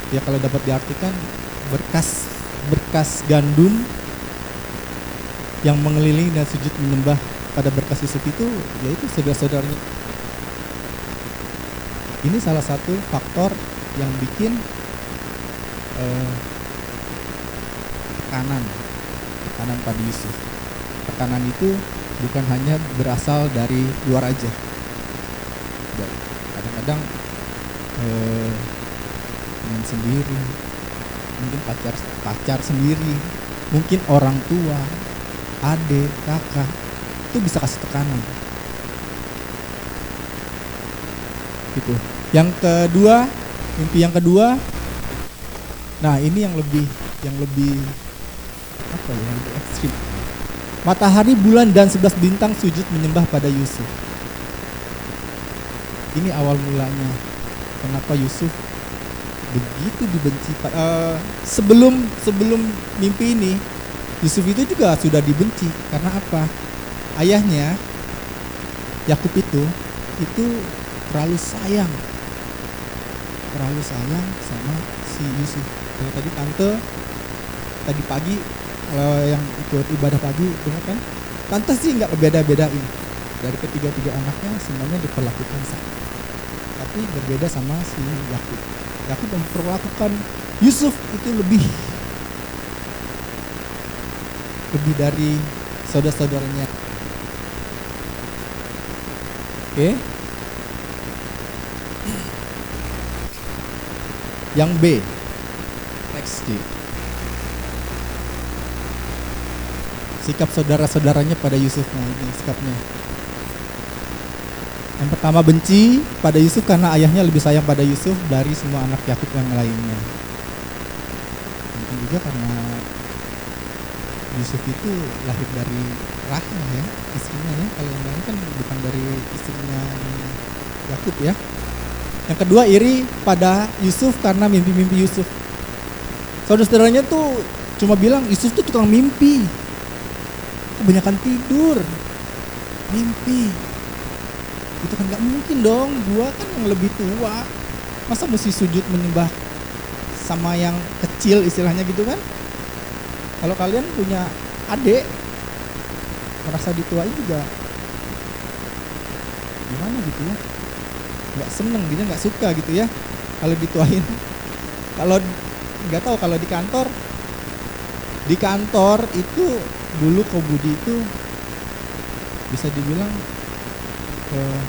ya kalau dapat diartikan berkas berkas gandum yang mengelilingi dan sujud menyembah pada berkas Yusuf itu yaitu saudara-saudaranya. Ini salah satu faktor yang bikin eh, tekanan tekanan pada Yusuf. Tekanan itu bukan hanya berasal dari luar aja. Dan kadang-kadang eh, teman sendiri. Mungkin pacar pacar sendiri. Mungkin orang tua adik kakak itu bisa kasih tekanan. Gitu. Yang kedua mimpi yang kedua. Nah ini yang lebih yang lebih apa ya yang lebih ekstrim. Matahari bulan dan sebelas bintang sujud menyembah pada Yusuf. Ini awal mulanya kenapa Yusuf begitu dibenci eh, sebelum sebelum mimpi ini Yusuf itu juga sudah dibenci. Karena apa? Ayahnya Yakub itu itu terlalu sayang. Terlalu sayang sama si Yusuf. Kalau tadi tante tadi pagi kalau yang ikut ibadah pagi dengar kan? Tante sih nggak beda-bedain. Dari ketiga-tiga anaknya semuanya diperlakukan sama. Tapi berbeda sama si Yakub Yakub memperlakukan Yusuf itu lebih lebih dari saudara-saudaranya. Oke. Yang B. Next. D sikap saudara-saudaranya pada Yusuf nah ini sikapnya yang pertama benci pada Yusuf karena ayahnya lebih sayang pada Yusuf dari semua anak Yakub yang lainnya. Mungkin juga karena Yusuf itu lahir dari Rahel ya istrinya ya. Kalau yang lain kan bukan dari istrinya Yakub ya. Yang kedua iri pada Yusuf karena mimpi-mimpi Yusuf. Saudara-saudaranya tuh cuma bilang Yusuf tuh tukang mimpi. Kebanyakan tidur. Mimpi itu kan nggak mungkin dong. Gua kan yang lebih tua. Masa mesti sujud menyembah sama yang kecil istilahnya gitu kan? Kalau kalian punya adik merasa dituain juga gimana gitu ya? Nggak seneng gitu nggak suka gitu ya kalau dituain. *laughs* Kalau nggak tahu kalau di kantor di kantor itu dulu Kobudi itu bisa dibilang eh,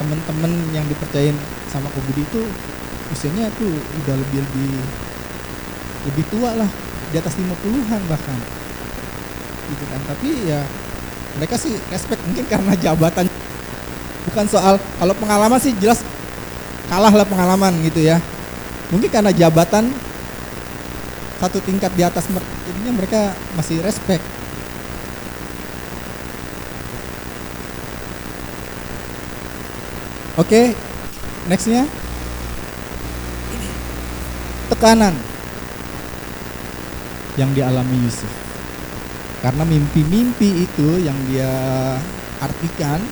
teman-teman yang dipercayain sama Kobudi itu usianya tuh udah lebih lebih lebih tua lah di atas 50-an bahkan. Gitu kan. Tapi ya mereka sih respect mungkin karena jabatan. Bukan soal kalau pengalaman sih jelas kalah lah pengalaman gitu ya. Mungkin karena jabatan satu tingkat di atas jadinya mereka masih respect Oke, nextnya tekanan yang dialami Yusuf. Karena mimpi-mimpi itu yang dia artikan,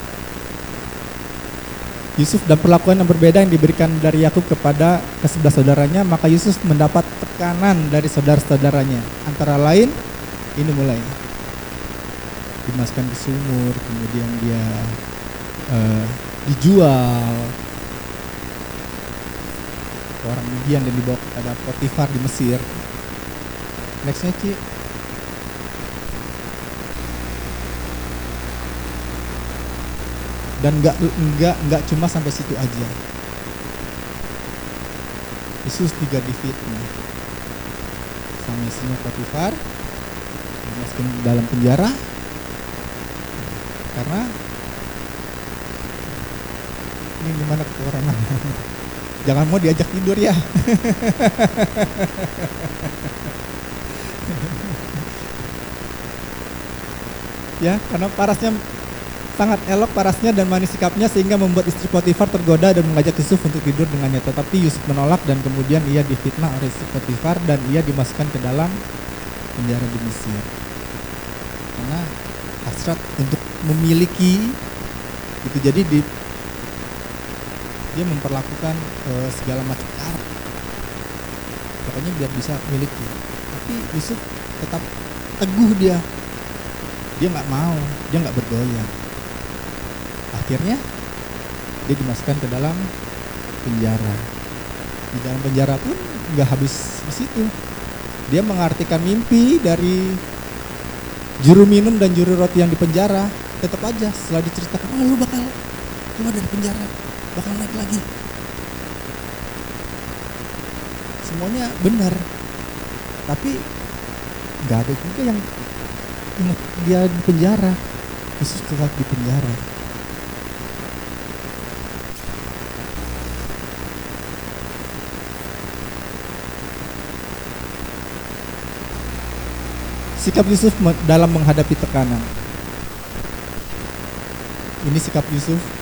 Yusuf dan perlakuan yang berbeda yang diberikan dari Yakub kepada kesebelas saudaranya, maka Yusuf mendapat tekanan dari saudara-saudaranya. Antara lain, ini mulai dimasukkan ke sumur, kemudian dia eh, dijual. Ke orang Midian dan dibawa kepada Potifar di Mesir. Nextnya Ci. dan nggak nggak nggak cuma sampai situ aja. Yesus juga difitnah sama istrinya Potifar. Dimasukkan ke dalam penjara. Karena ini gimana orang *laughs* jangan mau diajak tidur ya *laughs* ya karena parasnya sangat elok parasnya dan manis sikapnya sehingga membuat istri Potifar tergoda dan mengajak Yusuf untuk tidur dengannya. Tetapi Yusuf menolak dan kemudian ia difitnah oleh istri Potifar dan ia dimasukkan ke dalam penjara di Mesir. Karena hasrat untuk memiliki itu jadi di, dia memperlakukan eh, segala macam cara. Pokoknya biar bisa miliki tapi Yusuf tetap teguh dia. Dia nggak mau dia nggak bergoyang. Akhirnya dia dimasukkan ke dalam penjara. Di dalam penjara pun nggak habis di situ. Dia mengartikan mimpi dari juru minum dan juru roti yang di penjara. Tetap aja setelah diceritakan oh lu bakal keluar dari penjara bakal naik lagi. Semuanya benar. Tapi nggak ada juga yang dia di penjara. Yesus tetap di penjara. Sikap Yusuf dalam menghadapi tekanan. Ini sikap Yusuf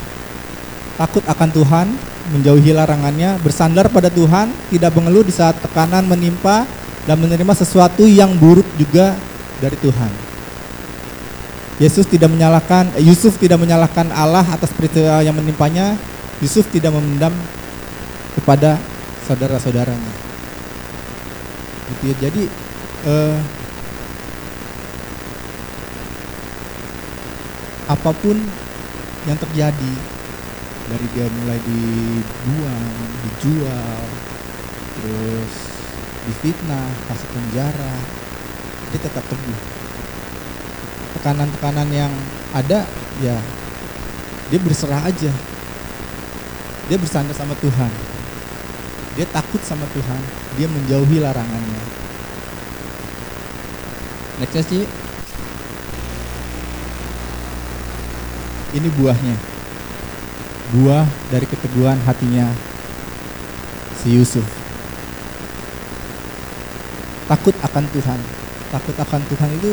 takut akan Tuhan menjauhi larangannya bersandar pada Tuhan tidak mengeluh di saat tekanan menimpa dan menerima sesuatu yang buruk juga dari Tuhan. Yesus tidak menyalahkan eh, Yusuf tidak menyalahkan Allah atas peristiwa yang menimpanya. Yusuf tidak memendam kepada saudara-saudaranya. Gitu ya. Jadi eh, apa pun yang terjadi dari dia mulai dibuang, dijual, terus difitnah, masuk penjara, dia tetap teguh. Tekanan-tekanan yang ada, ya dia berserah aja. Dia bersandar sama Tuhan. Dia takut sama Tuhan. Dia menjauhi larangannya. Next Ci. Ini buahnya. Buah dari keteguhan hatinya si Yusuf. Takut akan Tuhan. Takut akan Tuhan itu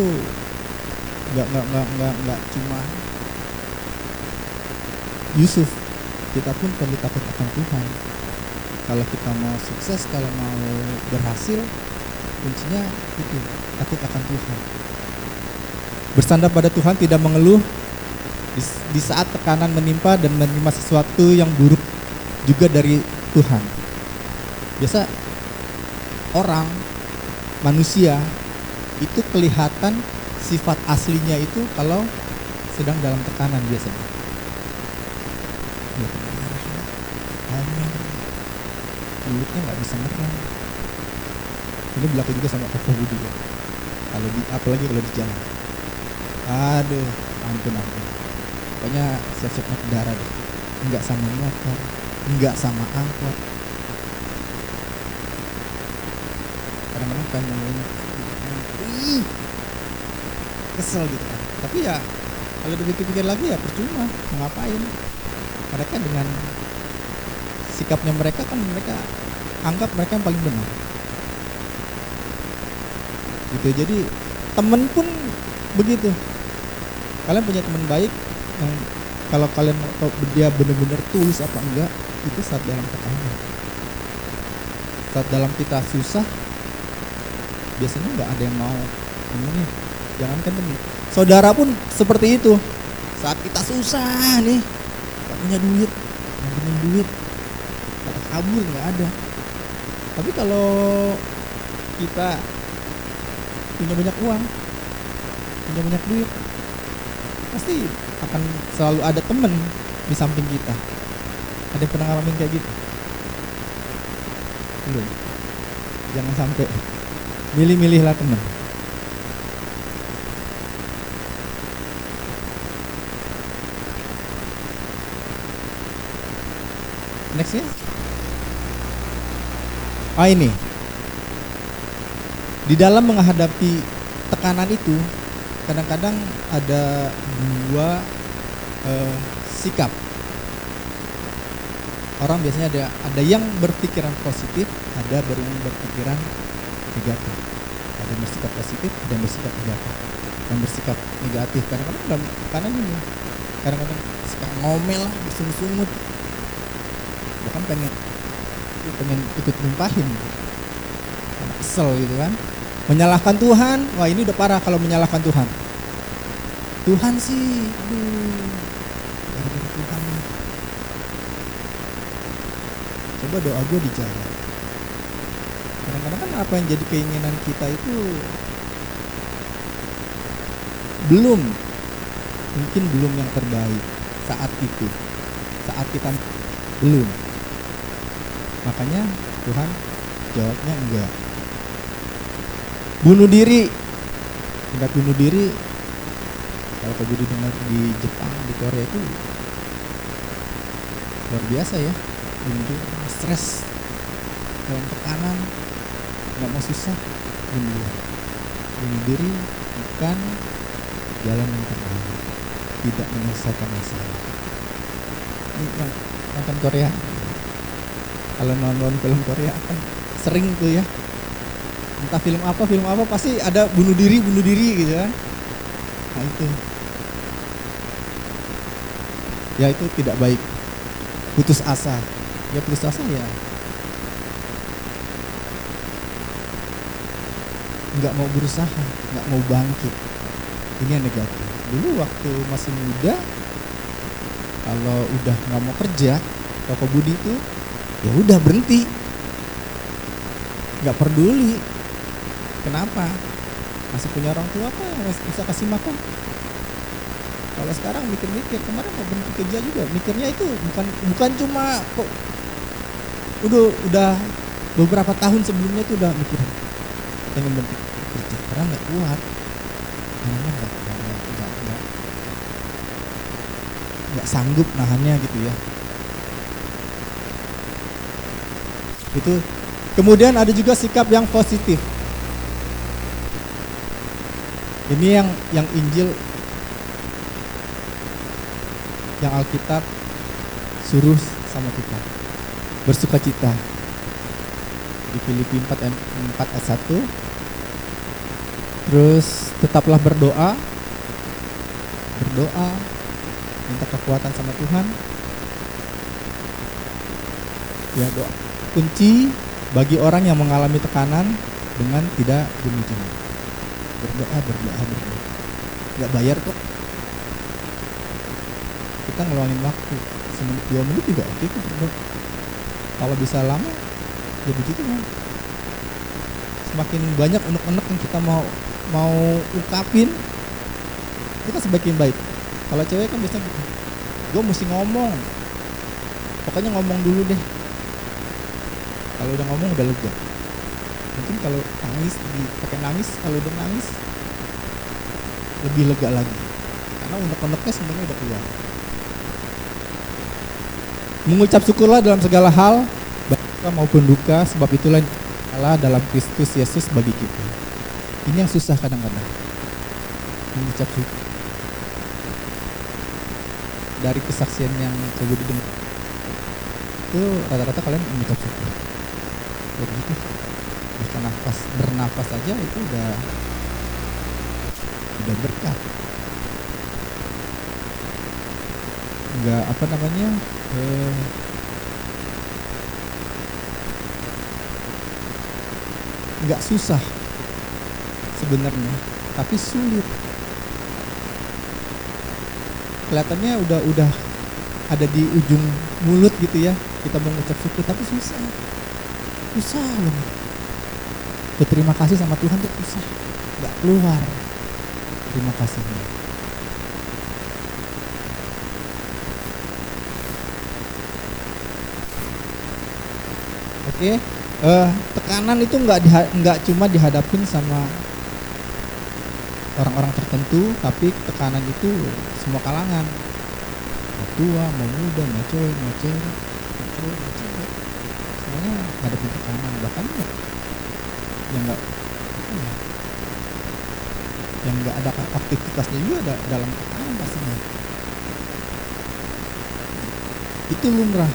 nggak nggak nggak nggak nggak cuma Yusuf. Kita pun perlu takut akan Tuhan. Kalau kita mau sukses, kalau mau berhasil, kuncinya itu takut akan Tuhan. Bersandar pada Tuhan tidak mengeluh di, di saat tekanan menimpa dan menerima sesuatu yang buruk juga dari Tuhan. Biasa orang manusia itu kelihatan sifat aslinya itu kalau sedang dalam tekanan biasanya. Ya, amin. Mulutnya nggak bisa ngerem. Ini berlaku juga sama Koko Budi ya. Kalau di apalagi kalau di jalan. Aduh, ampun ampun pokoknya siap-siap naik darah deh. Enggak sama motor enggak sama angkot. Kadang-kadang ngomongin "Ih, kesel gitu kan. Tapi ya kalau dipikir-pikir lagi ya percuma. Mau ngapain? Mereka dengan sikapnya mereka kan mereka anggap mereka yang paling benar. Gitu. Jadi temen pun begitu. Kalian punya teman baik yang kalau kalian mau dia benar-benar tulus apa enggak itu saat dalam tekanan saat dalam kita susah biasanya nggak ada yang mau ini jangankan temen saudara pun seperti itu. Saat kita susah nih nggak punya duit ngabisin duit kata kabur nggak ada. Tapi kalau kita punya banyak uang punya banyak duit pasti akan selalu ada temen di samping kita. Ada yang pernah ngalamin kayak gitu? Belum. Jangan sampai milih-milihlah temen. Next ya ah ini. Di dalam menghadapi tekanan itu kadang-kadang ada dua eh, sikap. Orang biasanya ada ada yang berpikiran positif ada yang berpikiran negatif. Ada yang bersikap positif ada yang bersikap negatif. Yang bersikap negatif kadang-kadang dalam tekanan ini. Kadang-kadang suka ngomel lah bersungut-sungut. Bahkan pengen pengen ikut numpahin. Kesel gitu kan. Menyalahkan Tuhan. Wah ini udah parah kalau menyalahkan Tuhan Tuhan sih aduh. Gara-gara Tuhan. Coba doa gue dijawab kadang-kadang kan apa yang jadi keinginan kita itu belum mungkin belum yang terbaik saat itu. Saat kita belum. Makanya Tuhan jawabnya enggak. Bunuh diri. Tingkat bunuh diri kalau kau jadi di Jepang di Korea itu luar biasa ya. Diri stres dalam tekanan nggak mau susah diri bunuh diri bukan jalan yang terbaik. Tidak menyelesaikan masalah. Ini yang nonton Korea. Kalau nonton film Korea kan sering tuh ya. Entah film apa film apa pasti ada bunuh diri bunuh diri gitu kan. Nah itu ya itu tidak baik. Putus asa. Ya putus asa ya. Nggak mau berusaha nggak mau bangkit. Ini yang negatif. Dulu waktu masih muda kalau udah nggak mau kerja toko budi itu ya udah berhenti. Nggak peduli. Kenapa? Masih punya orang tua yang bisa kasih makan kalau sekarang mikir-mikir kemarin mau berhenti kerja juga. Mikirnya itu bukan bukan cuma kok udah udah beberapa tahun sebelumnya tuh udah mikir pengen berhenti kerja karena nggak kuat. Karena nggak nggak nggak sanggup nahannya gitu ya. Itu kemudian ada juga sikap yang positif. Ini yang yang Injil yang Alkitab suruh sama kita. Bersuka cita. Di Filipi 4 ayat 4 ayat 1 terus tetaplah berdoa. Berdoa. Minta kekuatan sama Tuhan. Ya doa. Kunci bagi orang yang mengalami tekanan dengan tidak demikian. Berdoa berdoa berdoa. Nggak bayar kok kita ngeluangin waktu. Semenit dua menit juga oke kok berdoa kalau bisa lama ya begitu kan semakin banyak unek-unek yang kita mau mau ungkapin kita sebagian baik. Kalau cewek kan biasanya gitu. Gue mesti ngomong. Pokoknya ngomong dulu deh. Kalau udah ngomong udah lega. Mungkin kalau nangis di pakai nangis kalau udah nangis lebih lega lagi. Karena unek-uneknya sebenarnya udah keluar mengucap syukurlah dalam segala hal baik maupun duka sebab itulah Allah dalam Kristus Yesus bagi kita. Ini yang susah kadang-kadang. Mengucap syukur. Dari kesaksian yang coba didengar itu rata-rata kalian mengucap syukur. Begitu bisa nafas bernafas aja itu udah udah berkat. Nggak apa namanya eh, nggak susah sebenarnya tapi sulit. Kelihatannya udah udah ada di ujung mulut gitu ya kita mengucap syukur tapi susah. Susah banget berterima kasih sama Tuhan tuh susah. Nggak keluar terima kasihnya oke. Eh, tekanan itu nggak nggak cuma dihadapin sama orang-orang tertentu tapi tekanan itu semua kalangan. Mau tua mau muda mau cewek mau cewek mau cewek semuanya hadapin tekanan bahkan ya yang nggak ya, yang nggak ada aktivitasnya juga ada dalam tekanan pastinya. Itu lumrah.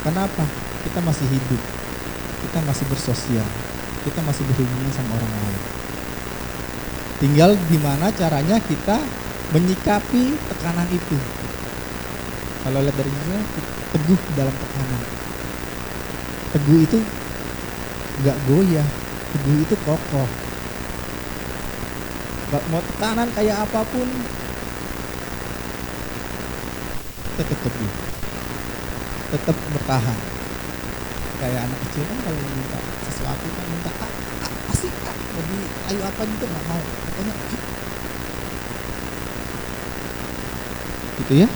Kenapa? Kita masih hidup kita masih bersosial kita masih berhubungan sama orang lain. Tinggal gimana caranya kita menyikapi tekanan itu. Kalau lihat dari sini teguh dalam tekanan. Teguh itu nggak goyah teguh itu kokoh. Nggak mau tekanan kayak apa pun tetap teguh tetap bertahan kayak anak kecil kan kalau minta sesuatu kan minta ah, ah, pasti ah, mau di ayo apa juga nggak mau. Ah. gitu ya.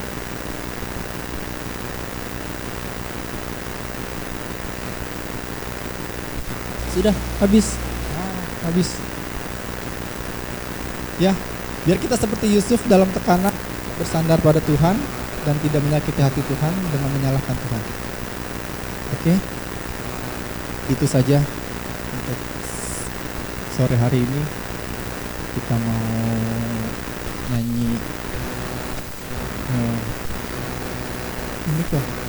Sudah habis. Ah, habis. Ya biar kita seperti Yusuf dalam tekanan bersandar pada Tuhan dan tidak menyakiti hati Tuhan dengan menyalahkan Tuhan. Oke itu saja untuk sore hari ini. Kita mau nyanyi eh, ini kok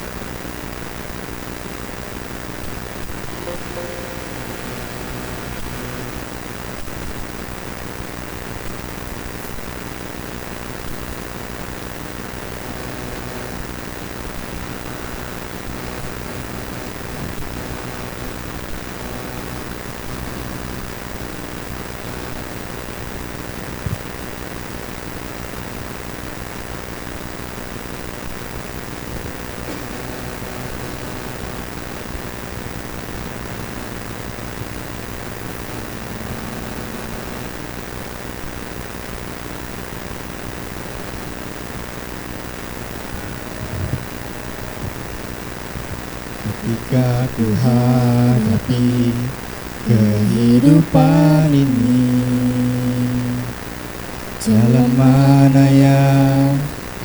ku hadapi kehidupan ini Jalan mana yang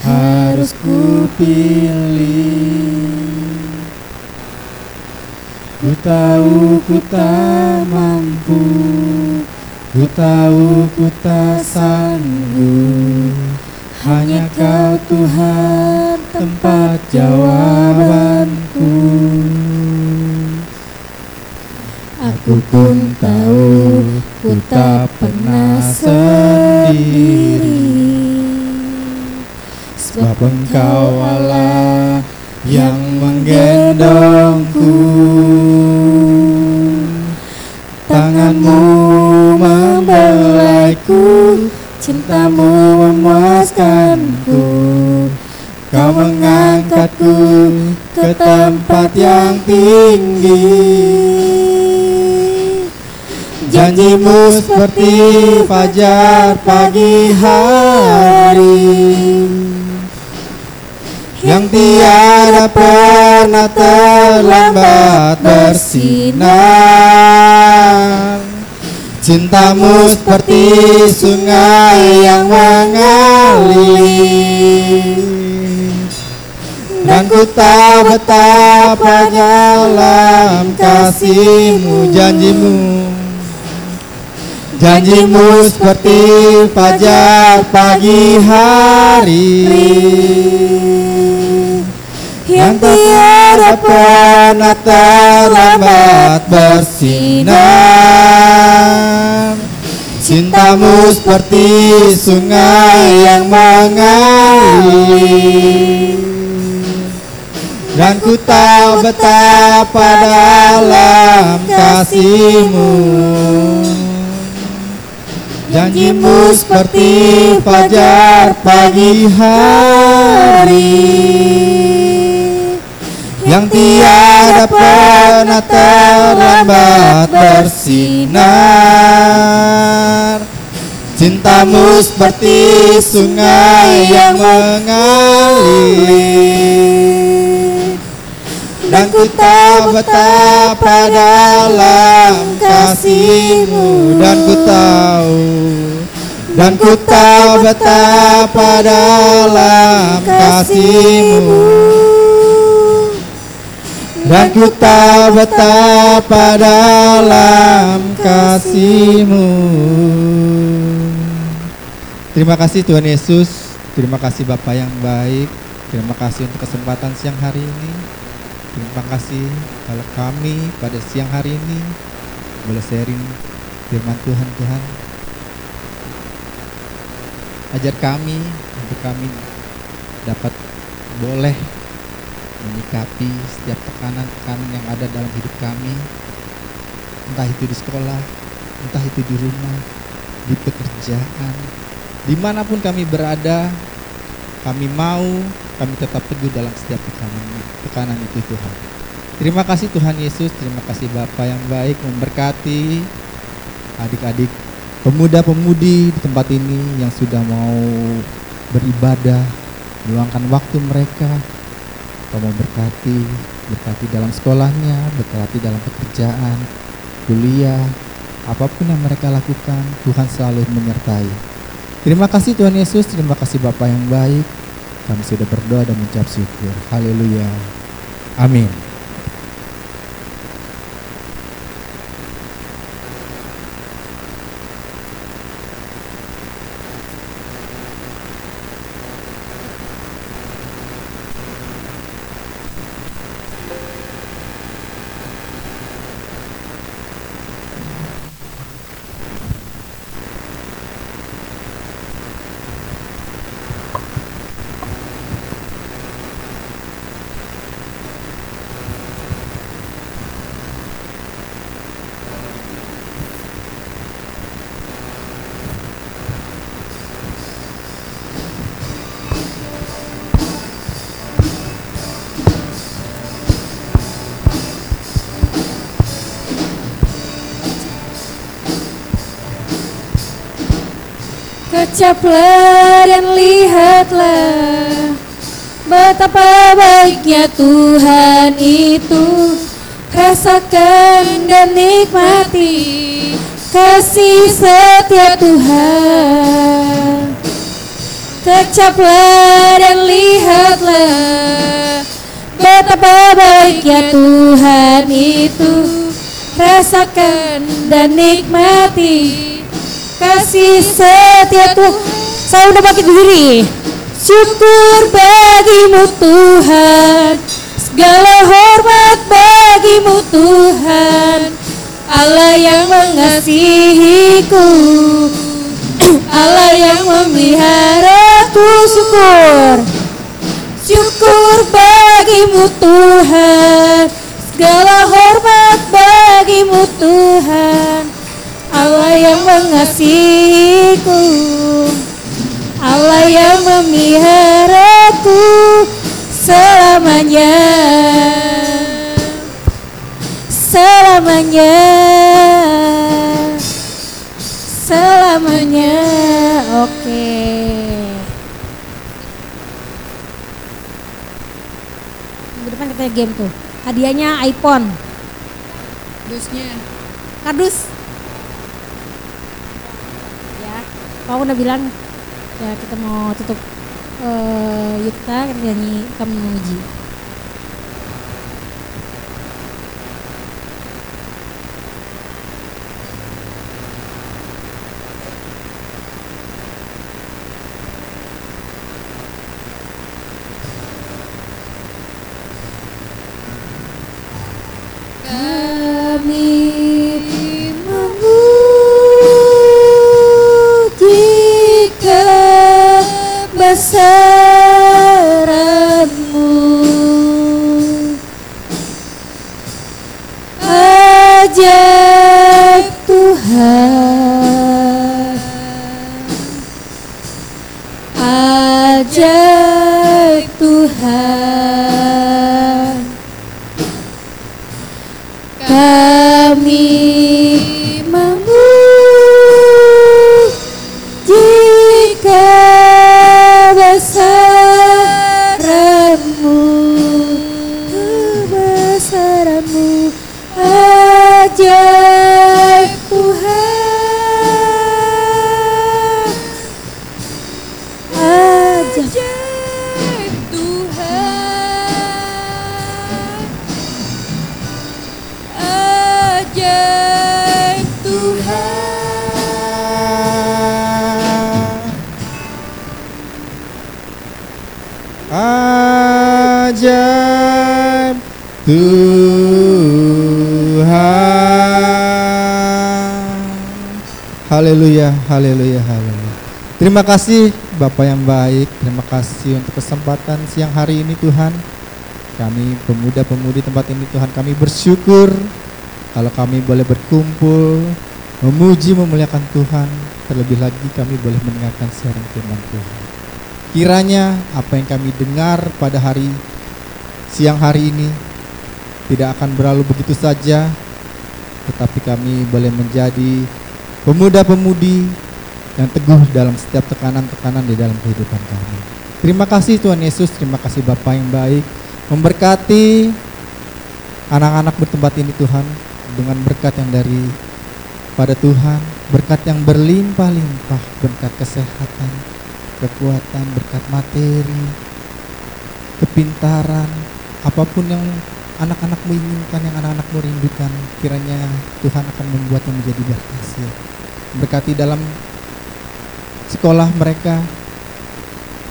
harus ku pilih Ku tahu ku tak mampu Ku tahu ku tak sanggup. Hanya kau Tuhan tempat jawabanku Aku pun tahu ku tak pernah sendiri. Sebab engkau Allah yang menggendongku. Tanganmu membelaiku Cintamu memuaskanku. Kau mengangkatku ke tempat yang tinggi Janjimu seperti fajar pagi hari. Yang tiada pernah terlambat bersinar. Cintamu seperti sungai yang mengalir. Dan ku tahu betapa dalam kasihmu janjimu Janjimu seperti fajar pagi hari. Yang tiada pernah terlambat bersinar. Cintamu seperti sungai yang mengalir. Dan ku tahu betapa dalam kasihmu Janjimu seperti fajar pagi hari. Yang tiada pernah terlambat bersinar. Cintamu seperti sungai yang mengalir Dan ku tahu betapa dalam kasihmu. Dan ku tahu Dan ku tahu betapa dalam kasihmu. dan ku tahu betapa dalam kasihmu. Terima kasih Tuhan Yesus. Terima kasih Bapak yang baik. Terima kasih untuk kesempatan siang hari ini Terima kasih kalau kami pada siang hari ini Boleh sharing firman Tuhan Tuhan. Ajar kami untuk kami dapat boleh menyikapi setiap tekanan-tekanan yang ada dalam hidup kami. Entah itu di sekolah entah itu di rumah di pekerjaan di mana pun kami berada kami mau kami tetap teguh dalam setiap tekanan tekanan itu Tuhan terima kasih Tuhan Yesus terima kasih Bapak yang baik memberkati adik-adik pemuda-pemudi di tempat ini yang sudah mau beribadah meluangkan waktu mereka Kau mau berkati, berkati dalam sekolahnya, berkati dalam pekerjaan, kuliah, apa pun yang mereka lakukan, Tuhan selalu menyertai. Terima kasih Tuhan Yesus, terima kasih Bapak yang baik. Kami sudah berdoa dan mengucap syukur. Haleluya. Amin. Kecaplah dan lihatlah Betapa baiknya Tuhan itu. Rasakan dan nikmati Kasih setia Tuhan. Kecaplah dan lihatlah Betapa baiknya Tuhan itu. Rasakan dan nikmati kasih setia Tuhan. Saya udah pakai diri syukur bagimu Tuhan. Segala hormat bagimu Tuhan. Allah yang mengasihiku. Allah yang memeliharaku syukur. Syukur bagimu Tuhan. Segala hormat bagimu Tuhan Allah yang mengasihiku. Allah yang memeliharaku selamanya. Selamanya. Selamanya. Oke. Minggu depan kita game tuh. Hadiahnya iPhone. Dusnya kardus Kau udah bilang ya kita mau tutup uh, Yuta kita nyanyi kami memuji. Haleluya, haleluya. Terima kasih Bapak yang baik, terima kasih untuk kesempatan siang hari ini Tuhan. Kami pemuda-pemudi tempat ini Tuhan, kami bersyukur kalau kami boleh berkumpul, memuji, memuliakan Tuhan. Terlebih lagi kami boleh mendengarkan siaran firman Tuhan. Kiranya apa yang kami dengar pada hari siang hari ini tidak akan berlalu begitu saja, tetapi kami boleh menjadi pemuda-pemudi yang teguh dalam setiap tekanan-tekanan di dalam kehidupan kami. Terima kasih Tuhan Yesus, terima kasih Bapak yang baik, memberkati anak-anak bertempat ini Tuhan dengan berkat yang dari pada Tuhan, berkat yang berlimpah-limpah, berkat kesehatan, kekuatan, berkat materi, kepintaran, apa pun yang anak-anakmu inginkan, yang anak-anakmu rindukan, kiranya Tuhan akan membuatnya menjadi berhasil. Berkati dalam sekolah mereka,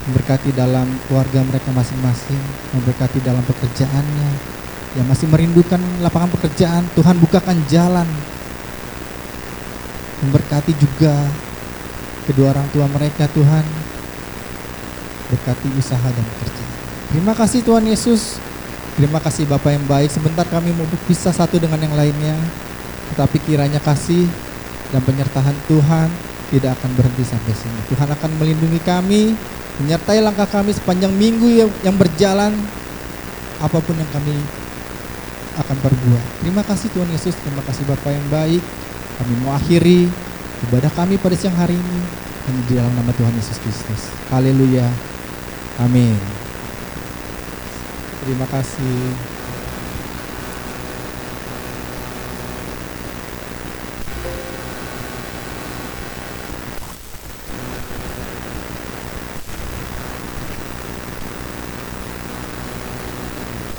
memberkati dalam keluarga mereka masing-masing, memberkati dalam pekerjaannya, yang masih merindukan lapangan pekerjaan, Tuhan bukakan jalan. Memberkati juga kedua orang tua mereka, Tuhan, berkati usaha dan kerja. Terima kasih Tuhan Yesus. Terima kasih Bapak yang baik. Sebentar kami mau berpisah satu dengan yang lainnya. Tetapi kiranya kasih dan penyertaan Tuhan tidak akan berhenti sampai sini. Tuhan akan melindungi kami, menyertai langkah kami sepanjang minggu yang, berjalan apa pun yang kami akan perbuat. Terima kasih Tuhan Yesus, terima kasih Bapak yang baik. Kami mau akhiri ibadah kami pada siang hari ini hanya di dalam nama Tuhan Yesus Kristus. Haleluya. Amin. Terima kasih.